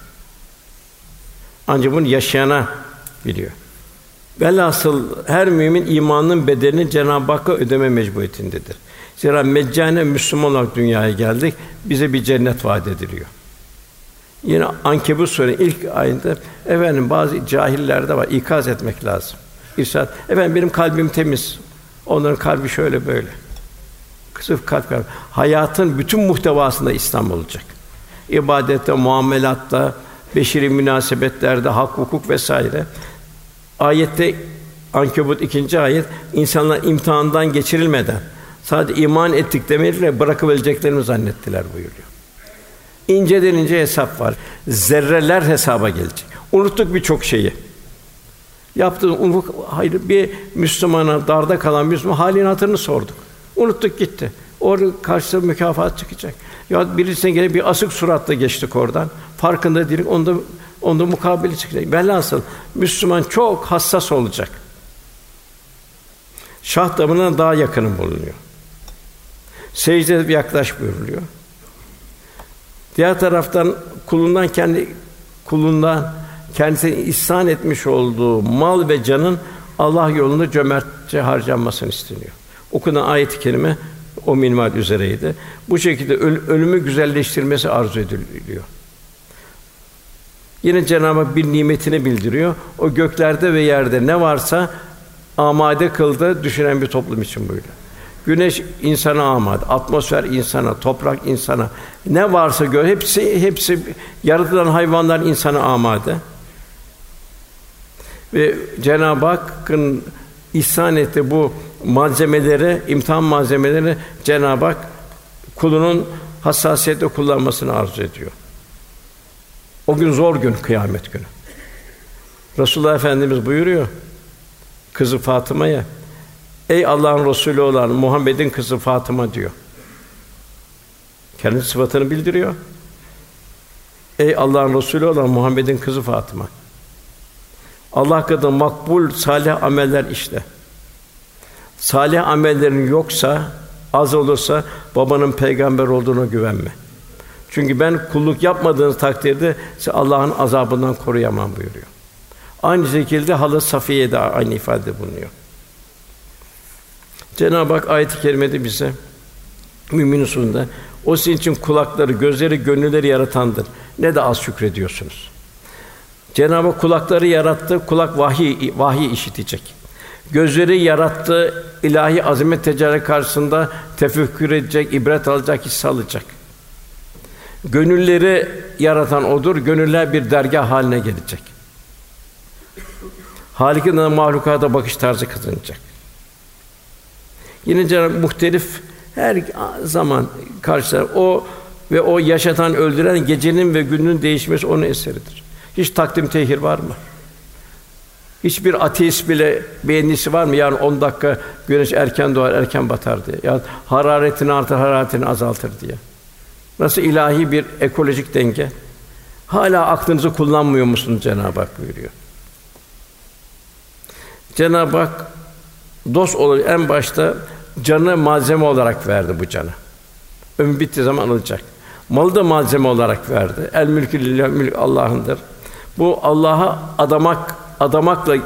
Ancak bunu yaşayana biliyor. Velhasıl her mümin imanın bedelini Cenab-ı Hakk'a ödeme mecburiyetindedir. Zira meccane Müslüman olarak dünyaya geldik. Bize bir cennet vaat ediliyor. Yine Ankebut Sûre ilk ayında efendim bazı cahillerde var ikaz etmek lazım. İrşad. Efendim benim kalbim temiz. Onların kalbi şöyle böyle. Sırf kalp kalp. Hayatın bütün muhtevasında İslam olacak. İbadette, muamelatta, beşeri münasebetlerde, hak, hukuk vesaire. Ayette Ankebut ikinci ayet insanlar imtihandan geçirilmeden sadece iman ettik demeliyle bırakıvereceklerini zannettiler buyuruyor. İnceden ince hesap var. Zerreler hesaba gelecek. Unuttuk birçok şeyi. Yaptığımız unut, hayır bir Müslümana darda kalan Müslüman halini hatırını sorduk. Unuttuk gitti. Orada karşısında mükafat çıkacak. Ya birisine gelip bir asık suratla geçtik oradan. Farkında değilim. Onda onda mukabele çıkacak. Velhasıl Müslüman çok hassas olacak. Şah damına daha yakının bulunuyor. Secde yaklaş buyuruluyor. Diğer taraftan kulundan kendi kulundan kendisine ihsan etmiş olduğu mal ve canın Allah yolunda cömertçe harcanmasını isteniyor. Okunan ayet-i kerime o minval üzereydi. Bu şekilde öl- ölümü güzelleştirmesi arzu ediliyor. Yine Cenab-ı Hak bir nimetini bildiriyor. O göklerde ve yerde ne varsa amade kıldı düşünen bir toplum için böyle. Güneş insana amade, atmosfer insana, toprak insana. Ne varsa gör hepsi hepsi yaratılan hayvanlar insana amade. Ve Cenab-ı Hakk'ın ihsan etti bu malzemeleri, imtihan malzemeleri Cenab-ı Hak kulunun hassasiyetle kullanmasını arzu ediyor. O gün zor gün kıyamet günü. Resulullah Efendimiz buyuruyor kızı Fatıma'ya Ey Allah'ın Resulü olan Muhammed'in kızı Fatıma diyor. Kendi sıfatını bildiriyor. Ey Allah'ın Resulü olan Muhammed'in kızı Fatıma. Allah katında makbul salih ameller işle. Salih amellerin yoksa, az olursa babanın peygamber olduğuna güvenme. Çünkü ben kulluk yapmadığınız takdirde sizi Allah'ın azabından koruyamam buyuruyor. Aynı şekilde Halı Safiye de aynı ifade bulunuyor. Cenab-ı Hak ayet-i kerimede bize mümin usulünde o sizin için kulakları, gözleri, gönülleri yaratandır. Ne de az şükrediyorsunuz. Cenab-ı Hak kulakları yarattı, kulak vahiy vahiy işitecek. Gözleri yarattı, ilahi azamet tecelli karşısında tefekkür edecek, ibret alacak, hisse alacak. Gönülleri yaratan odur, gönüller bir dergah haline gelecek. Halik'in mahlukata bakış tarzı kazanacak. Yine Cenab-ı muhtelif her zaman karşılar o ve o yaşatan, öldüren gecenin ve günün değişmesi onun eseridir. Hiç takdim tehir var mı? Hiçbir ateist bile beğenisi var mı? Yani 10 dakika güneş erken doğar, erken batar diye. Ya hararetini artar, hararetini azaltır diye. Nasıl ilahi bir ekolojik denge? Hala aklınızı kullanmıyor musunuz Cenab-ı Hak buyuruyor. Cenab-ı Hak dost olur en başta canı malzeme olarak verdi bu canı. Ömür bittiği zaman alacak. Malı da malzeme olarak verdi. El mülkü lillah, mülk Allah'ındır. Bu Allah'a adamak adamakla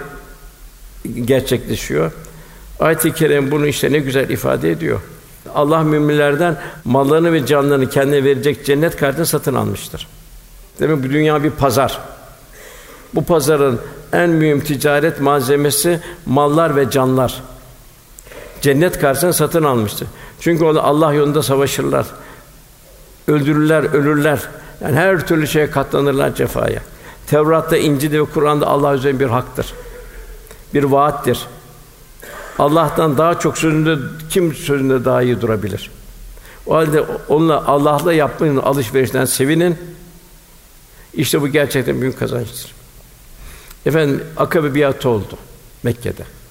gerçekleşiyor. Ayet-i kerim bunu işte ne güzel ifade ediyor. Allah müminlerden mallarını ve canlarını kendine verecek cennet kartını satın almıştır. Demek bu dünya bir pazar. Bu pazarın en mühim ticaret malzemesi mallar ve canlar. Cennet karşısında satın almıştır. Çünkü onu Allah yolunda savaşırlar. Öldürürler, ölürler. Yani her türlü şeye katlanırlar cefaya. Tevrat'ta, İncil'de ve Kur'an'da Allah üzerine bir haktır. Bir vaattir. Allah'tan daha çok sözünde kim sözünde daha iyi durabilir? O halde onunla Allah'la yapmanın alışverişinden sevinin. İşte bu gerçekten büyük kazançtır. Efendim Akabe biatı oldu Mekke'de.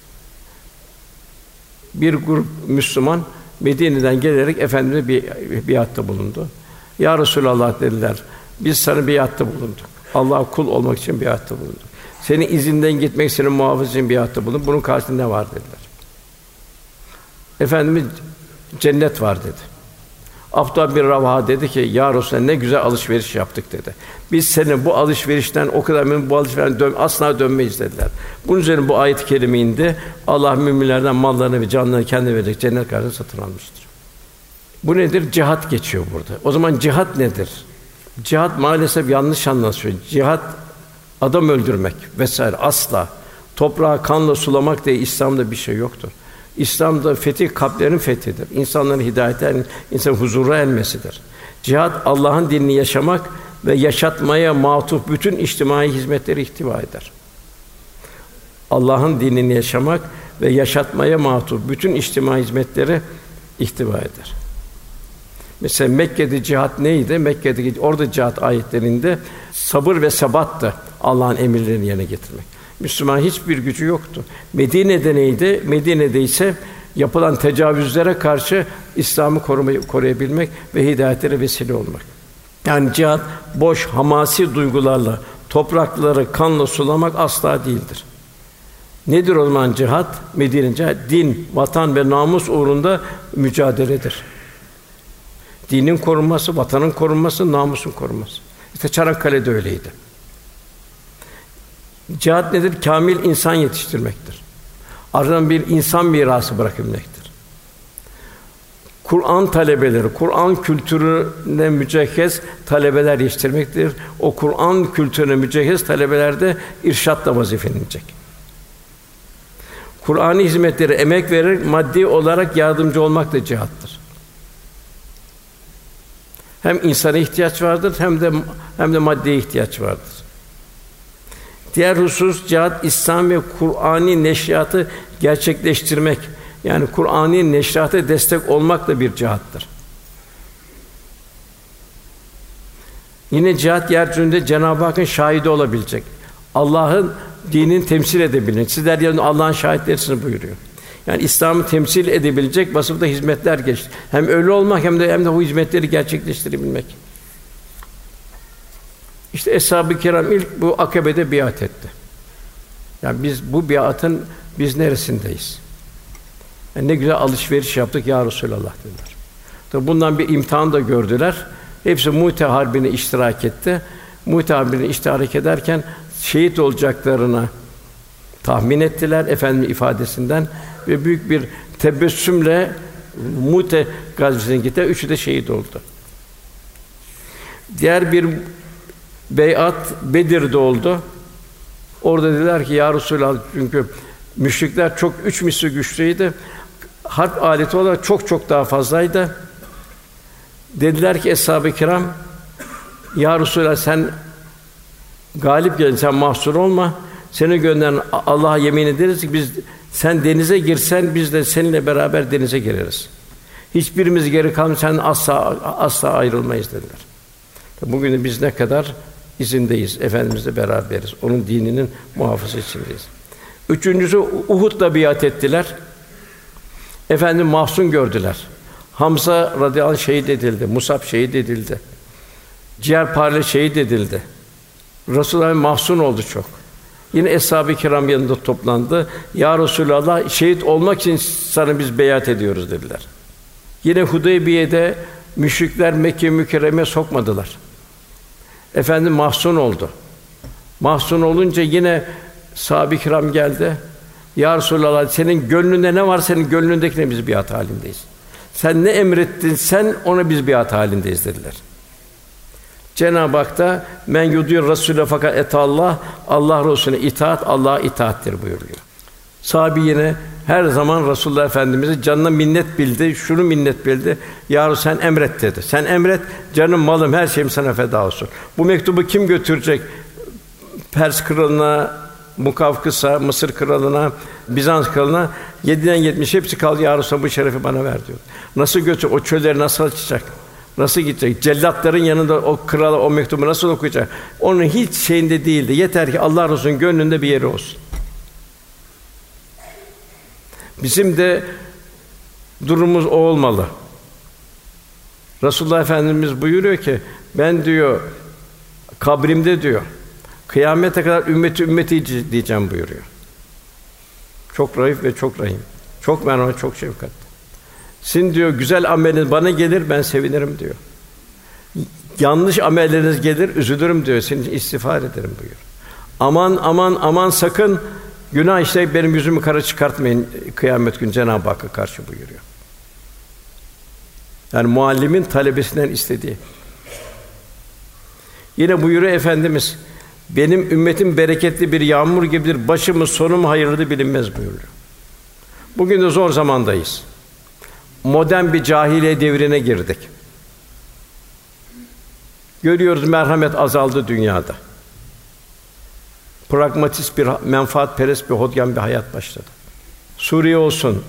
Bir grup Müslüman Medine'den gelerek efendimize bir biatta bulundu. Ya Resulallah dediler. Biz sana biatta bulunduk. Allah'a kul olmak için biatta bulunduk. Senin izinden gitmek, senin muhafız için biatta bulunduk. Bunun karşısında ne var dediler. Efendimiz cennet var dedi. Abdullah bir Ravaha dedi ki, Ya Resulallah ne güzel alışveriş yaptık dedi. Biz senin bu alışverişten o kadar memnun bu alışverişten dön, asla dönmeyiz dediler. Bunun üzerine bu ayet-i kerime indi. Allah müminlerden mallarını ve canlarını kendi verecek cennet karşılığında satın almıştır. Bu nedir? Cihat geçiyor burada. O zaman cihat nedir? Cihat maalesef yanlış anlaşılıyor. Cihat adam öldürmek vesaire asla. Toprağı kanla sulamak diye İslam'da bir şey yoktur. İslam'da fetih kalplerin fethidir. İnsanların hidayete, insan huzura ermesidir. Cihat Allah'ın dinini yaşamak ve yaşatmaya matuf bütün içtimai hizmetleri ihtiva eder. Allah'ın dinini yaşamak ve yaşatmaya matuf bütün içtimai hizmetleri ihtiva eder. Mesela Mekke'de cihat neydi? Mekke'deki orada cihat ayetlerinde sabır ve sebattı Allah'ın emirlerini yerine getirmek. Müslüman hiçbir gücü yoktu. Medine'de neydi? Medine'de ise yapılan tecavüzlere karşı İslam'ı korumayı koruyabilmek ve hidayetlere vesile olmak. Yani cihat boş hamasi duygularla toprakları kanla sulamak asla değildir. Nedir o zaman cihat? Medine cihat din, vatan ve namus uğrunda mücadeledir. Dinin korunması, vatanın korunması, namusun korunması. İşte Çanakkale'de öyleydi. Cihat nedir? Kamil insan yetiştirmektir. Ardından bir insan mirası bırakabilmektir. Kur'an talebeleri, Kur'an kültürüne mücehhez talebeler yetiştirmektir. O Kur'an kültürüne mücehhez talebeler de irşatla vazifelenecek. Kur'an'ı hizmetleri emek verir, maddi olarak yardımcı olmak da cihattır. Hem insana ihtiyaç vardır hem de hem de maddi ihtiyaç vardır. Diğer husus cihat İslam ve Kur'ani neşriyatı gerçekleştirmek. Yani Kur'ani neşriyata destek olmak da bir cihattır. Yine cihat yeryüzünde Cenab-ı Hakk'ın şahidi olabilecek. Allah'ın dinini temsil edebilecek. Sizler yarın Allah'ın şahitlerisiniz buyuruyor. Yani İslam'ı temsil edebilecek vasıfta hizmetler geçti. Hem öyle olmak hem de hem de bu hizmetleri gerçekleştirebilmek. İşte Eshab-ı Kiram ilk bu akabede biat etti. Yani biz bu biatın biz neresindeyiz? Yani ne güzel alışveriş yaptık ya Resulallah dediler. Tabi bundan bir imtihan da gördüler. Hepsi Mu'te harbine iştirak etti. Mu'te harbine iştirak ederken şehit olacaklarına tahmin ettiler efendim ifadesinden ve büyük bir tebessümle Mute gazvesine gitti. Üçü de şehit oldu. Diğer bir beyat Bedir'de oldu. Orada dediler ki ya Resulallah çünkü müşrikler çok üç misli güçlüydü. Harp aleti olarak çok çok daha fazlaydı. Dediler ki eshab-ı kiram ya Resulallah sen galip gelin sen mahsur olma. Seni gönderen Allah'a yemin ederiz ki biz sen denize girsen biz de seninle beraber denize gireriz. Hiçbirimiz geri kalmaz sen asla asla ayrılmayız dediler. Bugün de biz ne kadar izindeyiz. Efendimizle beraberiz. Onun dininin muhafızı içindeyiz. Üçüncüsü Uhud'da biat ettiler. Efendim mahzun gördüler. Hamza radıyallahu anh şehit edildi. Musab şehit edildi. Ciğerparle şehit edildi. Resulullah mahzun oldu çok. Yine eshab-ı kiram yanında toplandı. Ya Resulallah şehit olmak için sana biz beyat ediyoruz dediler. Yine Hudeybiye'de müşrikler Mekke mükerreme sokmadılar. Efendim mahzun oldu. Mahzun olunca yine sahabe-i kiram geldi. Ya Resulallah senin gönlünde ne var senin gönlündekine biz biat halindeyiz. Sen ne emrettin sen ona biz biat halindeyiz dediler. Cenab-ı Hak da men yudiyor Resulü fakat et Allah Allah Resulüne itaat Allah'a itaattir buyuruyor. Sahabi yine her zaman Resulullah Efendimizi canına minnet bildi, şunu minnet bildi. Ya sen emret dedi. Sen emret, canım, malım, her şeyim sana feda olsun. Bu mektubu kim götürecek? Pers kralına, Mukavkıs'a, Mısır kralına, Bizans kralına yediden yetmiş hepsi kaldı. Ya Resulallah bu şerefi bana ver diyor. Nasıl götür? O çölleri nasıl açacak? Nasıl gidecek? Cellatların yanında o krala o mektubu nasıl okuyacak? Onun hiç şeyinde değildi. Yeter ki Allah Resulü'nün gönlünde bir yeri olsun. Bizim de durumumuz o olmalı. Resulullah Efendimiz buyuruyor ki ben diyor kabrimde diyor kıyamete kadar ümmeti ümmeti diyeceğim buyuruyor. Çok raif ve çok rahim. Çok merhamet, çok şefkat. Sizin diyor güzel ameliniz bana gelir ben sevinirim diyor. Yanlış amelleriniz gelir üzülürüm diyor. Senin istiğfar ederim buyur. Aman aman aman sakın günah işte benim yüzümü kara çıkartmayın kıyamet günü Cenab-ı Hakk'a karşı buyuruyor. Yani muallimin talebesinden istediği. Yine buyuruyor efendimiz benim ümmetim bereketli bir yağmur gibidir. Başımı sonum hayırlı bilinmez buyuruyor. Bugün de zor zamandayız modern bir cahiliye devrine girdik. Görüyoruz merhamet azaldı dünyada. Pragmatist bir menfaat perest bir hodgam bir hayat başladı. Suriye olsun,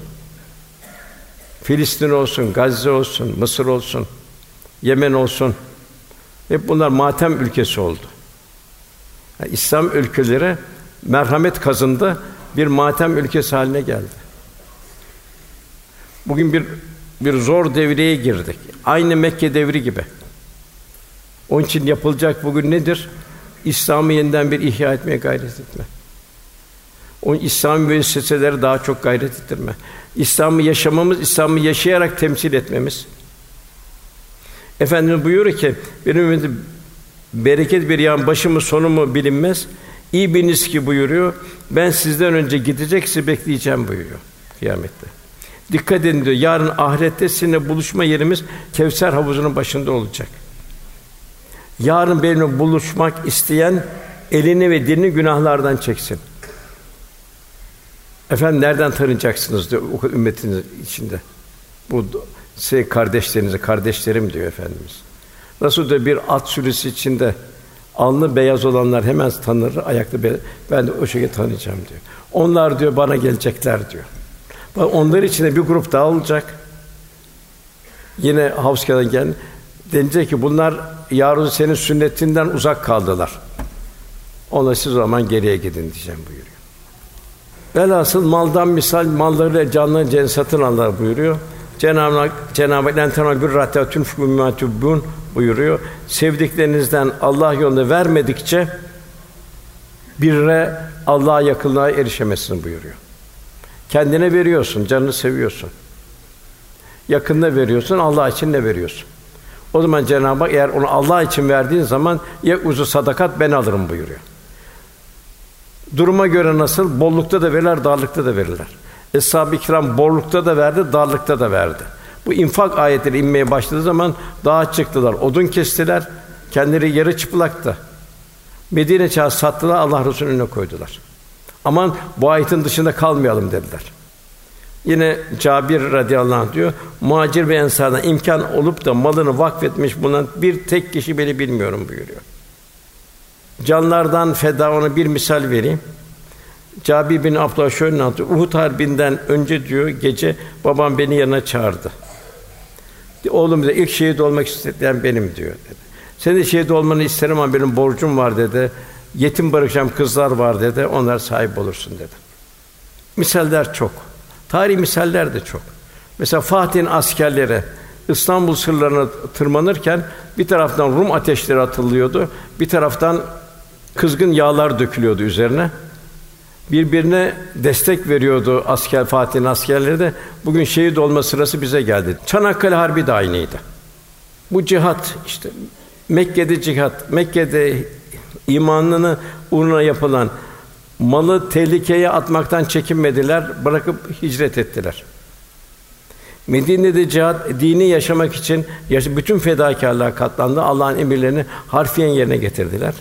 Filistin olsun, Gazze olsun, Mısır olsun, Yemen olsun. Hep bunlar matem ülkesi oldu. Yani İslam ülkeleri merhamet kazındı, bir matem ülkesi haline geldi. Bugün bir bir zor devreye girdik. Aynı Mekke devri gibi. Onun için yapılacak bugün nedir? İslam'ı yeniden bir ihya etmeye gayret etme. O İslam müesseseleri daha çok gayret ettirme. İslam'ı yaşamamız, İslam'ı yaşayarak temsil etmemiz. Efendimiz buyuruyor ki, benim ümmetim bereket bir yan başımı sonumu bilinmez. İyi biliniz ki buyuruyor. Ben sizden önce gidecek sizi bekleyeceğim buyuruyor kıyamette. Dikkat edin diyor. Yarın ahirette sizinle buluşma yerimiz Kevser havuzunun başında olacak. Yarın benimle buluşmak isteyen elini ve dilini günahlardan çeksin. Efendim nereden tanıyacaksınız diyor ümmetiniz içinde. Bu size kardeşlerinize kardeşlerim diyor efendimiz. Nasıl da bir at sürüsü içinde alnı beyaz olanlar hemen tanır, ayakta be- ben de o şekilde tanıyacağım diyor. Onlar diyor bana gelecekler diyor. Bak onlar içinde bir grup daha olacak. Yine Havska'dan gelen denecek ki bunlar yarın senin sünnetinden uzak kaldılar. Ona siz o zaman geriye gidin diyeceğim buyuruyor. Velhasıl maldan misal malları canlı cennet satın alırlar buyuruyor. Cenab-ı Hak Cenab-ı Hak "Len bir rahatun mimma buyuruyor. Sevdiklerinizden Allah yolunda vermedikçe birre Allah'a yakınlığa erişemezsin buyuruyor. Kendine veriyorsun, canını seviyorsun. Yakında veriyorsun, Allah için ne veriyorsun? O zaman Cenab-ı Hak eğer onu Allah için verdiğin zaman ya uzu sadakat ben alırım buyuruyor. Duruma göre nasıl? Bollukta da verirler, darlıkta da verirler. Eshab-ı kiram bollukta da verdi, darlıkta da verdi. Bu infak ayetleri inmeye başladığı zaman dağa çıktılar, odun kestiler, kendileri yarı çıplaktı. Medine çağı sattılar, Allah Resulü'nün önüne koydular. Aman bu ayetin dışında kalmayalım dediler. Yine Cabir radıyallahu anh diyor, muhacir ve ensardan imkan olup da malını vakfetmiş bulunan bir tek kişi beni bilmiyorum buyuruyor. Canlardan feda ona bir misal vereyim. Cabir bin Abdullah şöyle anlatıyor. Uhud harbinden önce diyor gece babam beni yanına çağırdı. Oğlum da ilk şehit olmak isteyen benim diyor dedi. Senin şehit olmanı isterim ama benim borcum var dedi. Yetim bırakacağım kızlar var dedi. Onlar sahip olursun dedi. Misaller çok. Tarih misaller de çok. Mesela Fatih'in askerleri İstanbul sırlarına tırmanırken bir taraftan Rum ateşleri atılıyordu, bir taraftan kızgın yağlar dökülüyordu üzerine. Birbirine destek veriyordu asker Fatih'in askerleri de. Bugün şehit olma sırası bize geldi. Çanakkale Harbi de aynıydı. Bu cihat işte Mekke'de cihat, Mekke'de imanını uğruna yapılan malı tehlikeye atmaktan çekinmediler, bırakıp hicret ettiler. Medine'de cihat dini yaşamak için bütün fedakarlığa katlandı. Allah'ın emirlerini harfiyen yerine getirdiler.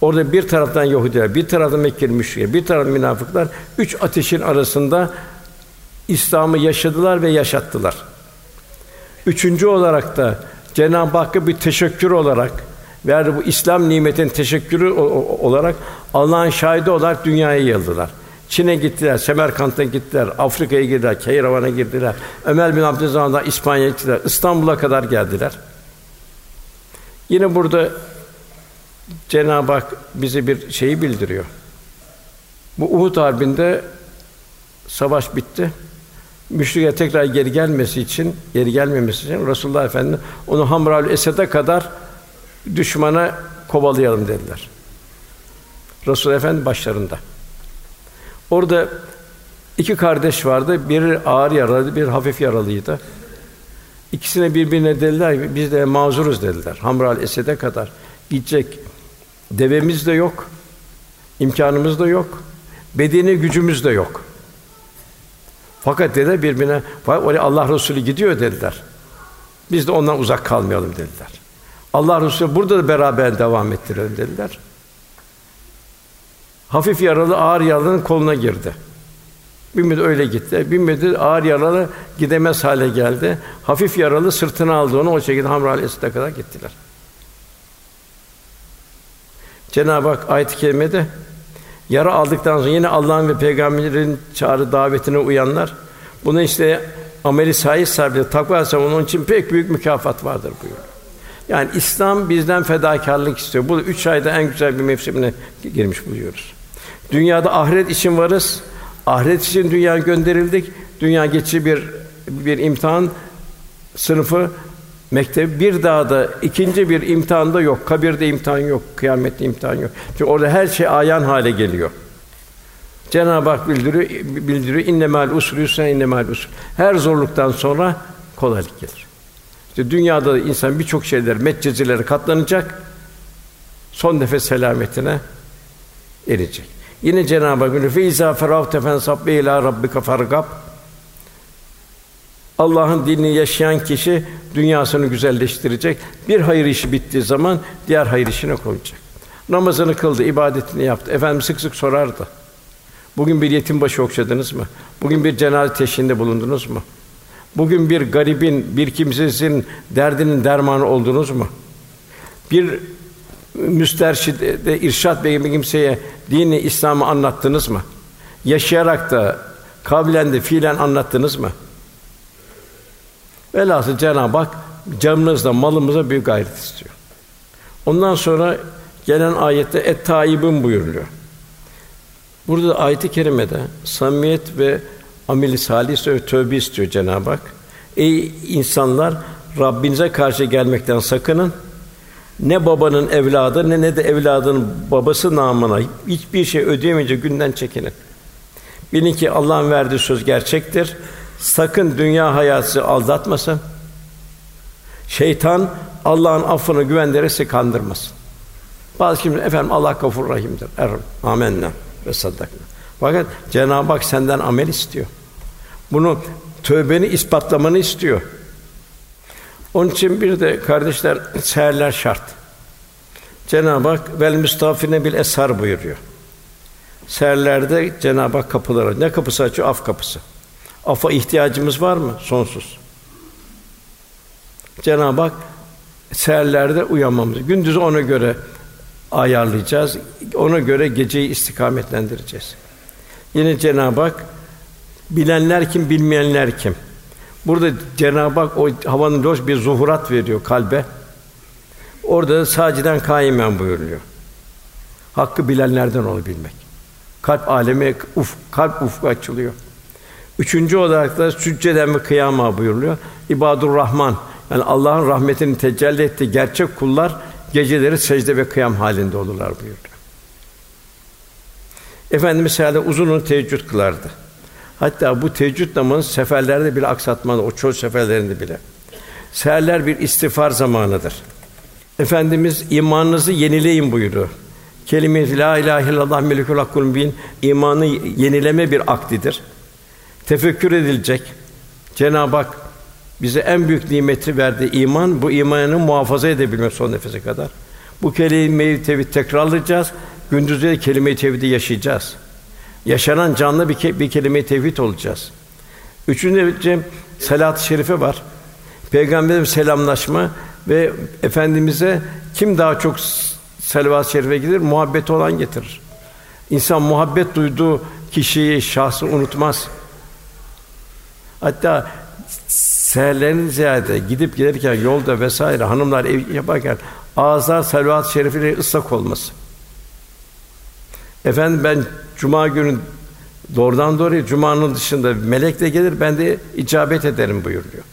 Orada bir taraftan Yahudiler, bir taraftan Mekkeli müşrikler, bir taraftan münafıklar üç ateşin arasında İslam'ı yaşadılar ve yaşattılar. Üçüncü olarak da Cenab-ı Hakk'a bir teşekkür olarak verdi bu İslam nimetin teşekkürü olarak Allah'ın şahidi olarak dünyaya yayıldılar. Çin'e gittiler, Semerkant'a gittiler, Afrika'ya girdiler, Keyravan'a girdiler. Ömer bin Abdülaziz'den İspanya'ya gittiler, İstanbul'a kadar geldiler. Yine burada Cenab-ı Hak bize bir şeyi bildiriyor. Bu Uhud harbinde savaş bitti. Müşrikler tekrar geri gelmesi için, geri gelmemesi için Resulullah Efendimiz onu Hamraül Esed'e kadar düşmana kovalayalım dediler. Resul Efendi başlarında. Orada iki kardeş vardı. Biri ağır yaralı, bir hafif yaralıydı. İkisine birbirine dediler biz de mazuruz dediler. Hamral Esed'e kadar gidecek devemiz de yok, imkanımız da yok, bedeni gücümüz de yok. Fakat dediler birbirine, oraya Allah Resulü gidiyor dediler. Biz de ondan uzak kalmayalım dediler. Allah Resulü burada da beraber devam ettirelim dediler. Hafif yaralı ağır yaralının koluna girdi. Bir müddet öyle gitti. Bir müddet ağır yaralı gidemez hale geldi. Hafif yaralı sırtına aldı onu o şekilde Hamra Esed'e kadar gittiler. Cenab-ı Hak ayet-i kerimede yara aldıktan sonra yine Allah'ın ve peygamberin çağrı davetine uyanlar bunu işte ameli sahih sahibi takva onun için pek büyük mükafat vardır buyuruyor. Yani İslam bizden fedakarlık istiyor. Bu üç ayda en güzel bir mevsimine girmiş buluyoruz. Dünyada ahiret için varız. Ahiret için dünya gönderildik. Dünya geçici bir bir imtihan sınıfı mektep bir daha da ikinci bir imtihanda yok. Kabirde imtihan yok, kıyamette imtihan yok. Çünkü orada her şey ayan hale geliyor. Cenab-ı Hak bildiriyor, bildiriyor. İnnemâl usrü yusra innemâl usrü. Her zorluktan sonra kolaylık gelir. İşte dünyada da insan birçok şeyler, metcezileri katlanacak. Son nefes selametine erecek. Yine Cenab-ı Hak buyuruyor: "Feiza feravte fensab ila rabbika fargab." Allah'ın dinini yaşayan kişi dünyasını güzelleştirecek. Bir hayır işi bittiği zaman diğer hayır işine koyacak. Namazını kıldı, ibadetini yaptı. Efendim sık sık sorardı. Bugün bir yetim başı okşadınız mı? Bugün bir cenaze teşhinde bulundunuz mu? Bugün bir garibin, bir kimsesinin derdinin dermanı oldunuz mu? Bir müsterşide, irşat bir kimseye dini İslam'ı anlattınız mı? Yaşayarak da kavlen de fiilen anlattınız mı? Velhasıl Cenab-ı Hak canımızla, malımıza büyük gayret istiyor. Ondan sonra gelen ayette et taibun buyuruluyor. Burada da ayet-i kerimede samimiyet ve ameli salih ve tövbe istiyor Cenab-ı Hak. Ey insanlar Rabbinize karşı gelmekten sakının. Ne babanın evladı ne ne de evladın babası namına hiçbir şey ödeyemeyince günden çekinin. Bilin ki Allah'ın verdiği söz gerçektir. Sakın dünya hayatı aldatmasın. Şeytan Allah'ın affına güvenderek sizi kandırmasın. Bazı kimse efendim Allah gafur rahimdir. Er, amenna ve saddakna. Fakat Cenab-ı Hak senden amel istiyor. Bunu tövbeni ispatlamanı istiyor. Onun için bir de kardeşler seherler şart. Cenab-ı Hak vel müstafine bil eshar buyuruyor. Seherlerde Cenab-ı Hak kapıları ne kapısı açıyor? Af kapısı. Afa ihtiyacımız var mı? Sonsuz. Cenab-ı Hak seherlerde uyanmamız. Gündüzü ona göre ayarlayacağız. Ona göre geceyi istikametlendireceğiz. Yine Cenab-ı Hak bilenler kim, bilmeyenler kim? Burada Cenab-ı Hak o havanın loş bir zuhurat veriyor kalbe. Orada saciden kaimen buyuruyor. Hakkı bilenlerden olabilmek. Kalp alemi uf, kalp ufku açılıyor. Üçüncü olarak da sücceden ve kıyama buyuruluyor. İbadur Rahman yani Allah'ın rahmetini tecelli ettiği gerçek kullar geceleri secde ve kıyam halinde olurlar buyuruyor. Efendimiz herhalde uzun teheccüd kılardı. Hatta bu teheccüd namazı seferlerde bile aksatmadı, o çöl seferlerinde bile. Seherler bir istiğfar zamanıdır. Efendimiz imanınızı yenileyin buyuruyor. Kelime la ilahe illallah melikul hakkul bin imanı yenileme bir akdidir. Tefekkür edilecek. Cenab-ı Hak bize en büyük nimeti verdi iman. Bu imanı muhafaza edebilmek son nefese kadar. Bu kelimeyi tevhid tekrarlayacağız. Gündüzleri kelime-i tevhidi yaşayacağız. Yaşanan canlı bir, ke- bir kelime-i tevhid olacağız. Üçüncü salat-ı şerife var. Peygamberimiz selamlaşma ve efendimize kim daha çok salavat-ı şerife gider? Muhabbeti olan getirir. İnsan muhabbet duyduğu kişiyi, şahsı unutmaz. Hatta seherlerin ziyade gidip gelirken yolda vesaire hanımlar ev yaparken ağızlar salavat-ı şerifiyle ıslak olması. Efendim ben cuma günü doğrudan doğruya cumanın dışında melek de gelir ben de icabet ederim buyuruyor.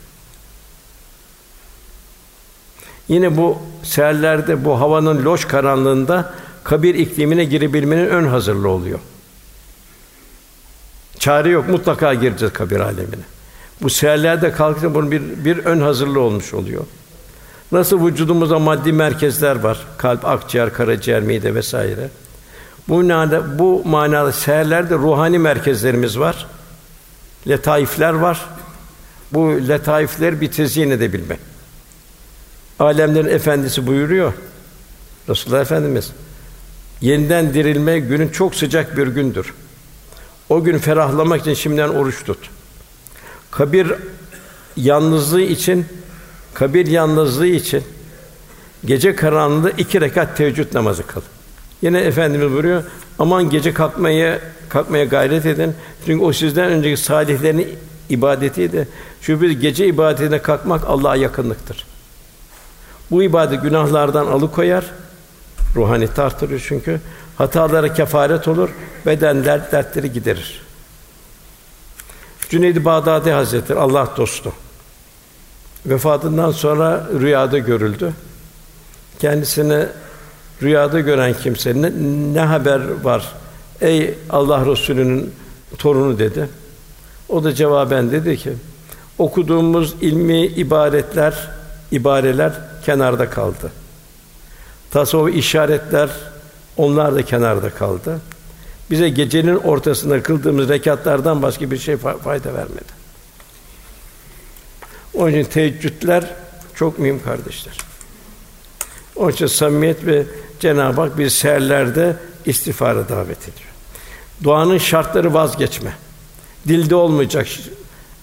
Yine bu seherlerde bu havanın loş karanlığında kabir iklimine girebilmenin ön hazırlığı oluyor. Çare yok, mutlaka gireceğiz kabir alemine. Bu seherlerde kalkınca bunun bir, bir ön hazırlığı olmuş oluyor. Nasıl vücudumuzda maddi merkezler var, kalp, akciğer, karaciğer, mide vesaire. Bu manada, bu manada seherlerde ruhani merkezlerimiz var. Letaifler var. Bu letaifler bir tezyin edebilmek. Alemlerin efendisi buyuruyor. Resulullah Efendimiz yeniden dirilme günün çok sıcak bir gündür. O gün ferahlamak için şimdiden oruç tut. Kabir yalnızlığı için kabir yalnızlığı için gece karanlığında iki rekat teheccüd namazı kıl. Yine efendimiz buyuruyor. Aman gece kalkmaya kalkmaya gayret edin. Çünkü o sizden önceki salihlerin ibadetiydi. Çünkü gece ibadetine kalkmak Allah'a yakınlıktır. Bu ibadet günahlardan alıkoyar. Ruhani tartırıyor çünkü. Hatalara kefaret olur, beden dert, dertleri giderir. Cüneyd-i Bağdadi Hazretleri Allah dostu. Vefatından sonra rüyada görüldü. Kendisine rüyada gören kimse ne, ne haber var? Ey Allah Resulü'nün torunu dedi. O da cevaben dedi ki okuduğumuz ilmi ibaretler, ibareler kenarda kaldı. Tasavvuf işaretler onlar da kenarda kaldı. Bize gecenin ortasında kıldığımız rekatlardan başka bir şey fayda vermedi. Onun için teheccüdler çok mühim kardeşler. Onun için samimiyet ve Cenab-ı Hak bir seherlerde istiğfara davet ediyor. Duanın şartları vazgeçme. Dilde olmayacak,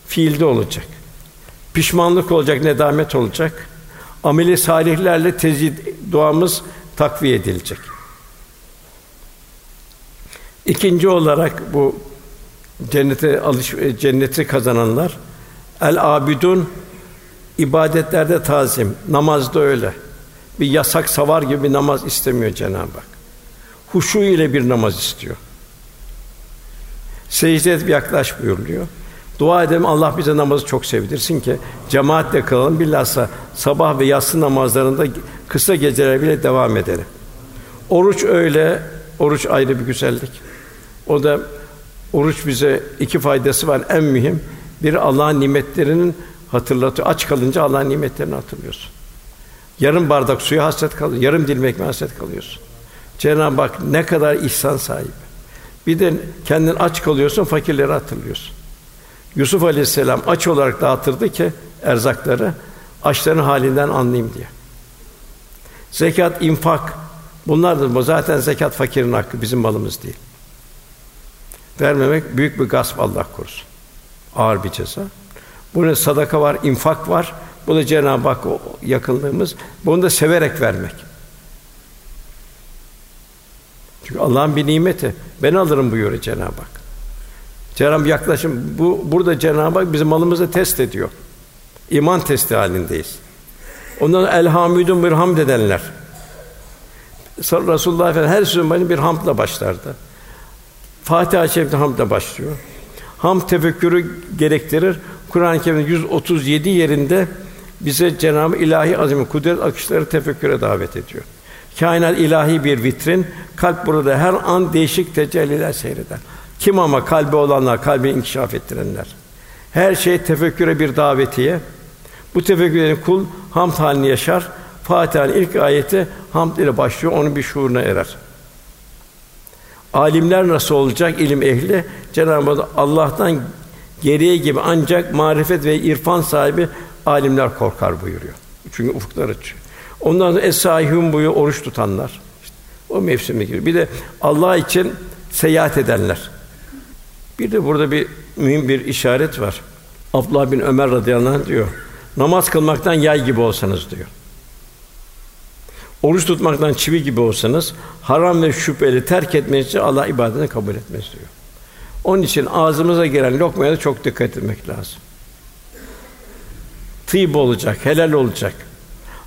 fiilde olacak. Pişmanlık olacak, nedamet olacak. Ameli salihlerle tezid duamız takviye edilecek. İkinci olarak bu cennete alış cenneti kazananlar el abidun ibadetlerde tazim, namazda öyle. Bir yasak savar gibi bir namaz istemiyor Cenab-ı Hak. Huşu ile bir namaz istiyor. Secde et yaklaş buyuruluyor. Dua edelim Allah bize namazı çok sevdirsin ki cemaatle kılalım bilhassa sabah ve yatsı namazlarında kısa geceler bile devam edelim. Oruç öyle, oruç ayrı bir güzellik. O da oruç bize iki faydası var en mühim. Bir Allah'ın nimetlerinin hatırlatıyor. Aç kalınca Allah'ın nimetlerini hatırlıyorsun. Yarım bardak suya hasret kalıyorsun. Yarım dilim ekmeğe hasret kalıyorsun. Cenab-ı Hak ne kadar ihsan sahibi. Bir de kendin aç kalıyorsun, fakirleri hatırlıyorsun. Yusuf Aleyhisselam aç olarak dağıtırdı ki erzakları açların halinden anlayayım diye. Zekat, infak bunlardır. Bu zaten zekat fakirin hakkı, bizim malımız değil. Vermemek büyük bir gasp Allah korusun. Ağır bir ceza. Bunun sadaka var, infak var. Bu da Cenab-ı Hak yakınlığımız. Bunu da severek vermek. Çünkü Allah'ın bir nimeti. Ben alırım buyuruyor Cenab-ı Hak. Cenab-ı yaklaşım bu burada Cenab-ı Hak bizim malımızı test ediyor. İman testi halindeyiz. Ondan elhamdülün bir hamd edenler. Resulullah Efendimiz her sözün bir hamdla başlardı. Fatiha-i Şerif'te hamdla başlıyor. Ham tefekkürü gerektirir. Kur'an-ı Kerim'de 137 yerinde bize Cenab-ı İlahi Azim kudret akışları tefekküre davet ediyor. Kainat ilahi bir vitrin. Kalp burada her an değişik tecelliler seyreder. Kim ama kalbi olanlar, kalbi inkişaf ettirenler. Her şey tefekküre bir davetiye. Bu tefekkürlerin kul hamd halini yaşar. Fatiha'nın ilk ayeti hamd ile başlıyor, onun bir şuuruna erer. Alimler nasıl olacak ilim ehli? Cenab-ı Allah'tan geriye gibi ancak marifet ve irfan sahibi alimler korkar buyuruyor. Çünkü ufuklar açıyor. Ondan sonra es-sâihûn buyuruyor oruç tutanlar. İşte o mevsime giriyor. Bir de Allah için seyahat edenler. Bir de burada bir mühim bir işaret var. Abdullah bin Ömer radıyallahu anh diyor. Namaz kılmaktan yay gibi olsanız diyor. Oruç tutmaktan çivi gibi olsanız haram ve şüpheli terk etmenizi Allah ibadetini kabul etmez diyor. Onun için ağzımıza giren lokmaya da çok dikkat etmek lazım. Tıyb olacak, helal olacak.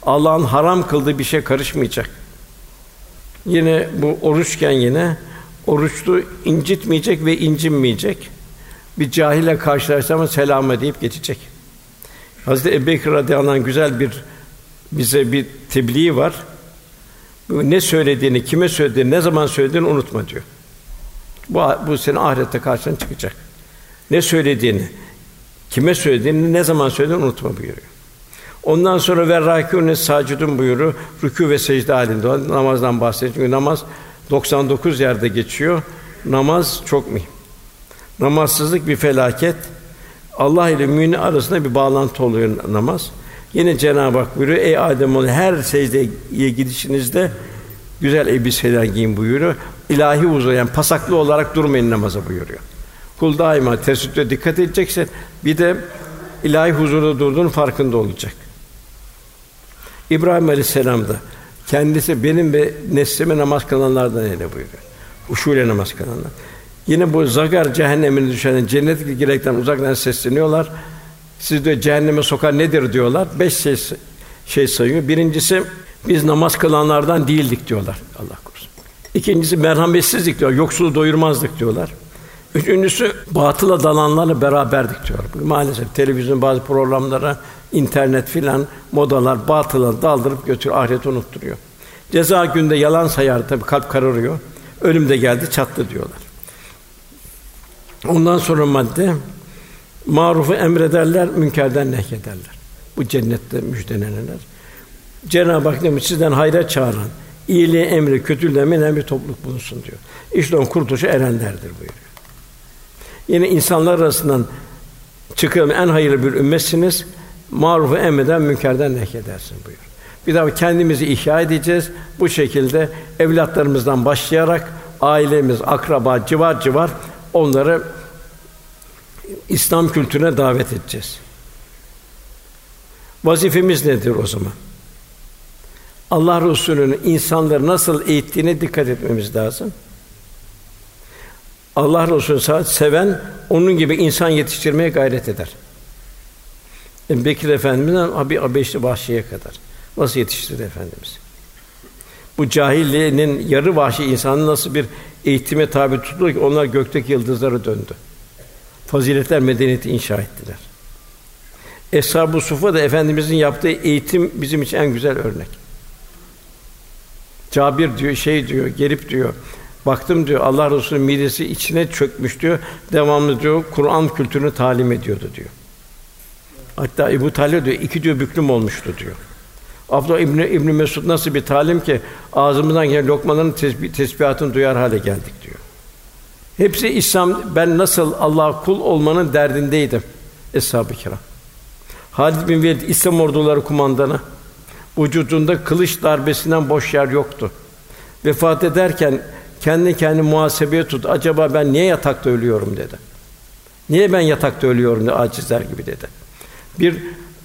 Allah'ın haram kıldığı bir şey karışmayacak. Yine bu oruçken yine oruçlu incitmeyecek ve incinmeyecek. Bir cahile karşılaşsa selam deyip geçecek. Hazreti Ebubekir radıyallahu anh güzel bir bize bir tebliği var. Ne söylediğini, kime söylediğini, ne zaman söylediğini unutma diyor. Bu bu senin ahirette karşına çıkacak. Ne söylediğini, kime söylediğini, ne zaman söylediğini unutma buyuruyor. Ondan sonra ve râkûne sâcidun buyuruyor. Rükû ve secde halinde namazdan bahsediyor. Çünkü namaz 99 yerde geçiyor. Namaz çok mühim. Namazsızlık bir felaket. Allah ile mümin arasında bir bağlantı oluyor namaz. Yine Cenab-ı Hak buyuruyor, ey Adem oğlu her secdeye gidişinizde güzel elbiseler giyin buyuruyor. İlahi huzur pasaklı olarak durmayın namaza buyuruyor. Kul daima tesettüre dikkat edecekse bir de ilahi huzurda durduğunun farkında olacak. İbrahim Aleyhisselam da kendisi benim ve neslime namaz kılanlardan eyle buyuruyor. Uşuyla namaz kılanlar. Yine bu zagar cehennemine düşen cennet girekten uzaktan sesleniyorlar. Siz de cehenneme sokar nedir diyorlar. Beş şey, şey sayıyor. Birincisi biz namaz kılanlardan değildik diyorlar. Allah korusun. İkincisi merhametsizlik diyor. Yoksulu doyurmazdık diyorlar. Üçüncüsü batıla dalanlarla beraberdik diyor. Maalesef televizyon bazı programlara, internet filan modalar batıla daldırıp götür ahireti unutturuyor. Ceza günde yalan sayar tabi kalp kararıyor. Ölüm de geldi çattı diyorlar. Ondan sonra madde marufu emrederler, münkerden nehyederler. Bu cennette müjdelenenler. Cenab-ı Hak demiş sizden hayra çağıran, iyiliği emri, kötülüğü men bir topluluk bulunsun diyor. İşte on kurtuluşa erenlerdir buyuruyor. Yine insanlar arasından çıkın en hayırlı bir ümmetsiniz. Marufu emreden münkerden nehyedersin buyur. Bir daha kendimizi ihya edeceğiz. Bu şekilde evlatlarımızdan başlayarak ailemiz, akraba, civar civar onları İslam kültürüne davet edeceğiz. Vazifemiz nedir o zaman? Allah Resulü'nün insanları nasıl eğittiğine dikkat etmemiz lazım. Allah Resulü saat seven onun gibi insan yetiştirmeye gayret eder. E, Bekir Efendimiz'den abi Abeşli Vahşi'ye kadar nasıl yetiştirdi efendimiz? Bu cahiliyenin yarı vahşi insanı nasıl bir eğitime tabi tutuldu ki onlar gökteki yıldızlara döndü. faziletler medeniyeti inşa ettiler. Eshab-ı Sufa da efendimizin yaptığı eğitim bizim için en güzel örnek. Cabir diyor, şey diyor, gelip diyor. Baktım diyor Allah Resulü midesi içine çökmüş diyor. Devamlı diyor Kur'an kültürünü talim ediyordu diyor. Hatta Ebu Talib diyor iki diyor büklüm olmuştu diyor. Abdullah İbni, İbni Mesud nasıl bir talim ki ağzımızdan gelen lokmaların tesbih, tesbihatını duyar hale geldik diyor. Hepsi İslam ben nasıl Allah kul olmanın derdindeydim eshab-ı kiram. Halid bin Velid İslam orduları kumandanı vücudunda kılıç darbesinden boş yer yoktu. Vefat ederken kendi kendi muhasebeye tut. Acaba ben niye yatakta ölüyorum dedi. Niye ben yatakta ölüyorum dedi acizler gibi dedi. Bir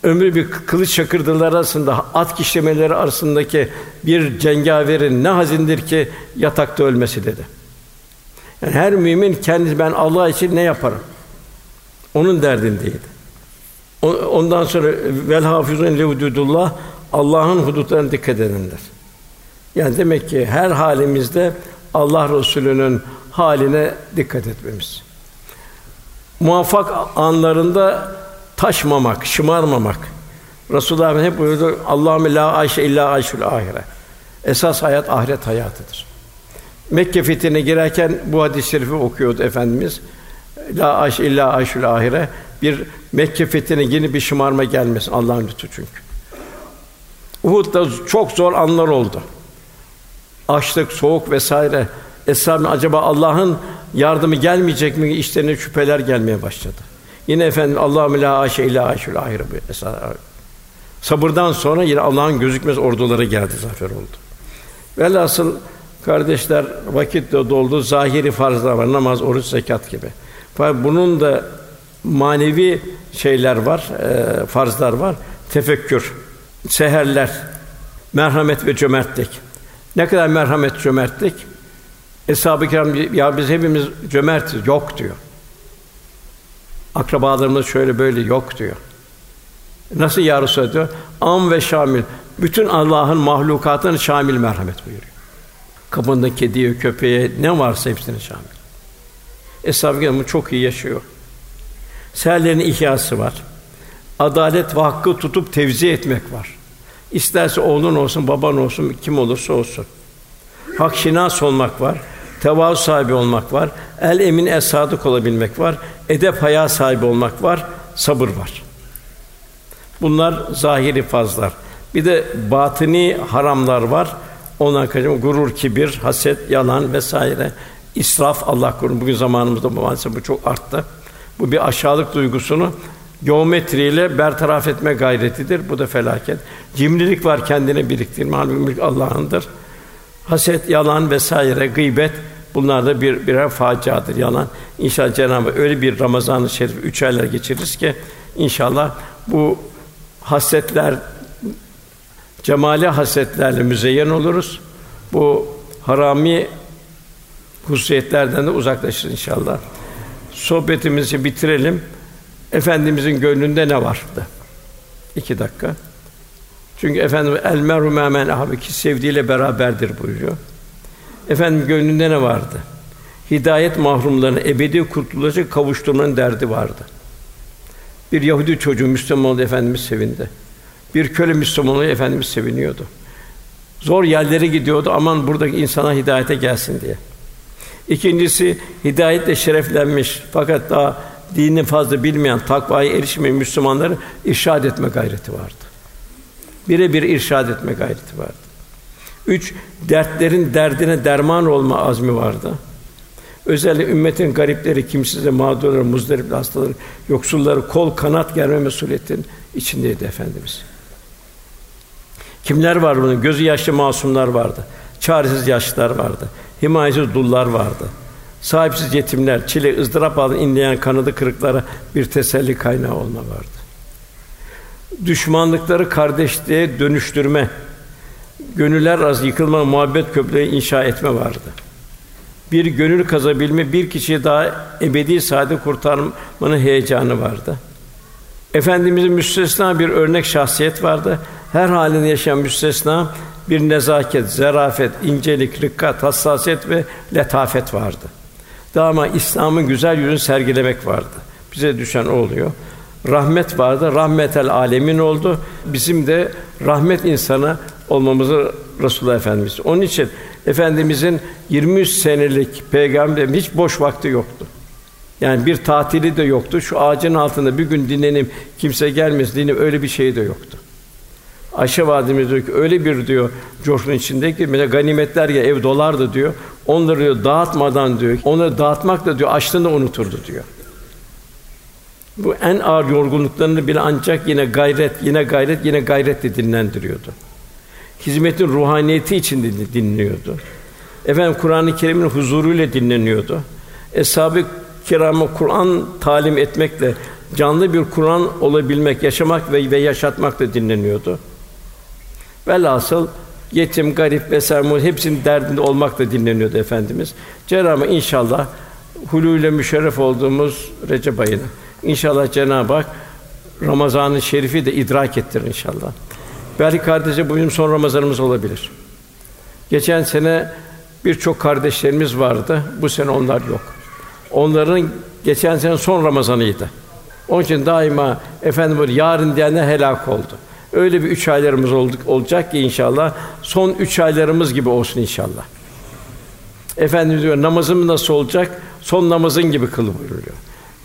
ömrü bir kılıç şakırdılar arasında at kişlemeleri arasındaki bir cengaverin ne hazindir ki yatakta ölmesi dedi. Yani her mümin kendi ben Allah için ne yaparım? Onun derdindeydi. Ondan sonra vel hafizun li hududullah Allah'ın hudutlarına dikkat edenler. Yani demek ki her halimizde Allah Resulü'nün haline dikkat etmemiz. Muvaffak anlarında taşmamak, şımarmamak. Resulullah hep buyurdu Allahümme la ayşe illa ayşul ahire. Esas hayat ahiret hayatıdır. Mekke fethine girerken bu hadis-i şerifi okuyordu efendimiz. La ayşe illa ayşul ahire. Bir Mekke fethine yeni bir şımarma gelmesin Allah'ın lütfu çünkü. Uhud'da çok zor anlar oldu. Açlık, soğuk vesaire. Eshab acaba Allah'ın yardımı gelmeyecek mi? İşlerine şüpheler gelmeye başladı. Yine efendim Allahu la aşe illa aşul ahire bu Sabırdan sonra yine Allah'ın gözükmez orduları geldi, zafer oldu. Velhasıl kardeşler vakit de doldu. Zahiri farzlar var. Namaz, oruç, zekat gibi. Fakat bunun da manevi şeyler var, e, farzlar var. Tefekkür, seherler, merhamet ve cömertlik. Ne kadar merhamet, cömertlik? Eshab-ı Kiram ya biz hepimiz cömertiz. Yok diyor. Akrabalarımız şöyle böyle yok diyor. Nasıl ya Resulallah diyor? Am ve şamil. Bütün Allah'ın mahlukatını şamil merhamet buyuruyor. Kapında kediye, köpeğe ne varsa hepsini şamil. Eshab-ı Kiram çok iyi yaşıyor. Seherlerin ihyası var. Adalet ve hakkı tutup tevzi etmek var. İsterse oğlun olsun, baban olsun, kim olursa olsun. Hak şinas olmak var. Tevazu sahibi olmak var. El emin es sadık olabilmek var. Edep haya sahibi olmak var. Sabır var. Bunlar zahiri fazlar. Bir de batini haramlar var. Onlar kaçım gurur, kibir, haset, yalan vesaire. İsraf Allah korusun. Bugün zamanımızda maalesef bu çok arttı. Bu bir aşağılık duygusunu geometriyle bertaraf etme gayretidir. Bu da felaket. Cimrilik var kendine biriktirme. Halbuki mülk Allah'ındır. Haset, yalan vesaire, gıybet bunlar da bir birer faciadır. Yalan. İnşallah Cenab-ı öyle bir Ramazan-ı Şerif üç aylar geçiririz ki inşallah bu hasletler cemali hasletlerle müzeyyen oluruz. Bu harami hususiyetlerden de uzaklaşırız inşallah sohbetimizi bitirelim. Efendimizin gönlünde ne vardı? İki dakika. Çünkü efendim el meru men abi ki sevdiğiyle beraberdir buyuruyor. Efendim gönlünde ne vardı? Hidayet mahrumlarını ebedi kurtuluşa kavuşturmanın derdi vardı. Bir Yahudi çocuğu Müslüman oldu Efendimiz sevindi. Bir köle Müslüman oldu Efendimiz seviniyordu. Zor yerlere gidiyordu aman buradaki insana hidayete gelsin diye. İkincisi hidayetle şereflenmiş fakat daha dini fazla bilmeyen, takvaya erişmeyen Müslümanları irşad etme gayreti vardı. Birebir irşad etme gayreti vardı. Üç, dertlerin derdine derman olma azmi vardı. Özellikle ümmetin garipleri, kimsizleri, mağdurları, muzdarip hastaları, yoksulları kol kanat germe mesuliyetinin içindeydi efendimiz. Kimler var bunun? Gözü yaşlı masumlar vardı. Çaresiz yaşlılar vardı himayesiz dullar vardı. Sahipsiz yetimler, çile, ızdırap altında inleyen kanadı kırıklara bir teselli kaynağı olma vardı. Düşmanlıkları kardeşliğe dönüştürme, gönüller arası yıkılma, muhabbet köprüleri inşa etme vardı. Bir gönül kazabilme, bir kişiyi daha ebedi saade kurtarmanın heyecanı vardı. Efendimizin müstesna bir örnek şahsiyet vardı. Her halinde yaşayan müstesna bir nezaket, zarafet, incelik, rikkat, hassasiyet ve letafet vardı. Daima İslam'ın güzel yüzünü sergilemek vardı. Bize düşen o oluyor. Rahmet vardı, rahmetel alemin oldu. Bizim de rahmet insanı olmamızı Resulullah Efendimiz. Onun için Efendimizin 23 senelik peygamberin hiç boş vakti yoktu. Yani bir tatili de yoktu. Şu ağacın altında bir gün dinlenim, kimse gelmez dinlenim öyle bir şey de yoktu. Ayşe validemiz diyor ki öyle bir diyor coşkunun içindeki mesela ganimetler ya ev dolardı diyor. Onları diyor dağıtmadan diyor. Onları dağıtmak da diyor açlığını unuturdu diyor. Bu en ağır yorgunluklarını bile ancak yine gayret, yine gayret, yine gayretle dinlendiriyordu. Hizmetin ruhaniyeti için dinliyordu. Efendim Kur'an-ı Kerim'in huzuruyla dinleniyordu. Eshab-ı kirama Kur'an talim etmekle canlı bir Kur'an olabilmek, yaşamak ve, ve yaşatmakla dinleniyordu. Velhasıl yetim, garip vesaire hepsinin derdinde olmakla dinleniyordu efendimiz. Cenab-ı inşallah hulûyle müşerref olduğumuz Recep ayını inşallah Cenab-ı Hak Ramazan-ı Şerif'i de idrak ettirir inşallah. Belki kardeşe bu bizim son Ramazanımız olabilir. Geçen sene birçok kardeşlerimiz vardı. Bu sene onlar yok. Onların geçen sene son Ramazanıydı. Onun için daima efendim yarın diyenler helak oldu. Öyle bir üç aylarımız olduk, olacak ki inşallah son üç aylarımız gibi olsun inşallah. Efendimiz diyor namazım nasıl olacak? Son namazın gibi kılın buyuruyor.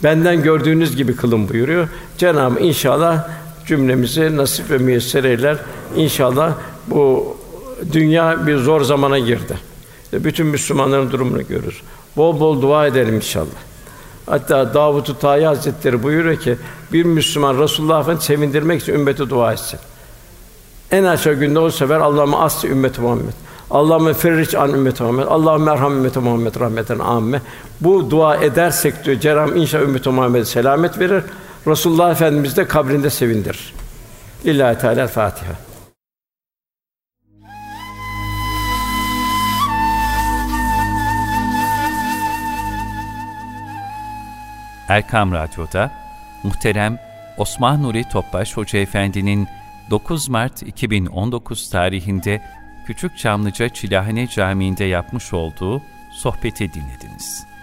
Benden gördüğünüz gibi kılın buyuruyor. Cenab-ı inşallah cümlemizi nasip ve müyesser eyler. İnşallah bu dünya bir zor zamana girdi. Bütün Müslümanların durumunu görürüz. Bol bol dua edelim inşallah. Hatta Davud-u Tayi Hazretleri buyuruyor ki bir Müslüman Resulullah sevindirmek için ümmete dua etsin. En aşağı günde o sefer Allah'ıma asli ümmeti Muhammed. Allahümme ferric an ümmeti Muhammed. Allahümme merham ümmeti Muhammed rahmeten amme. Bu dua edersek diyor Cenab-ı inşallah ümmeti Muhammed'e selamet verir. Resulullah Efendimiz de kabrinde sevindirir. Lillahi Teala Fatiha. Erkam Radyo'da muhterem Osman Nuri Topbaş Hoca Efendi'nin 9 Mart 2019 tarihinde Küçük Çamlıca Çilahane Camii'nde yapmış olduğu sohbeti dinlediniz.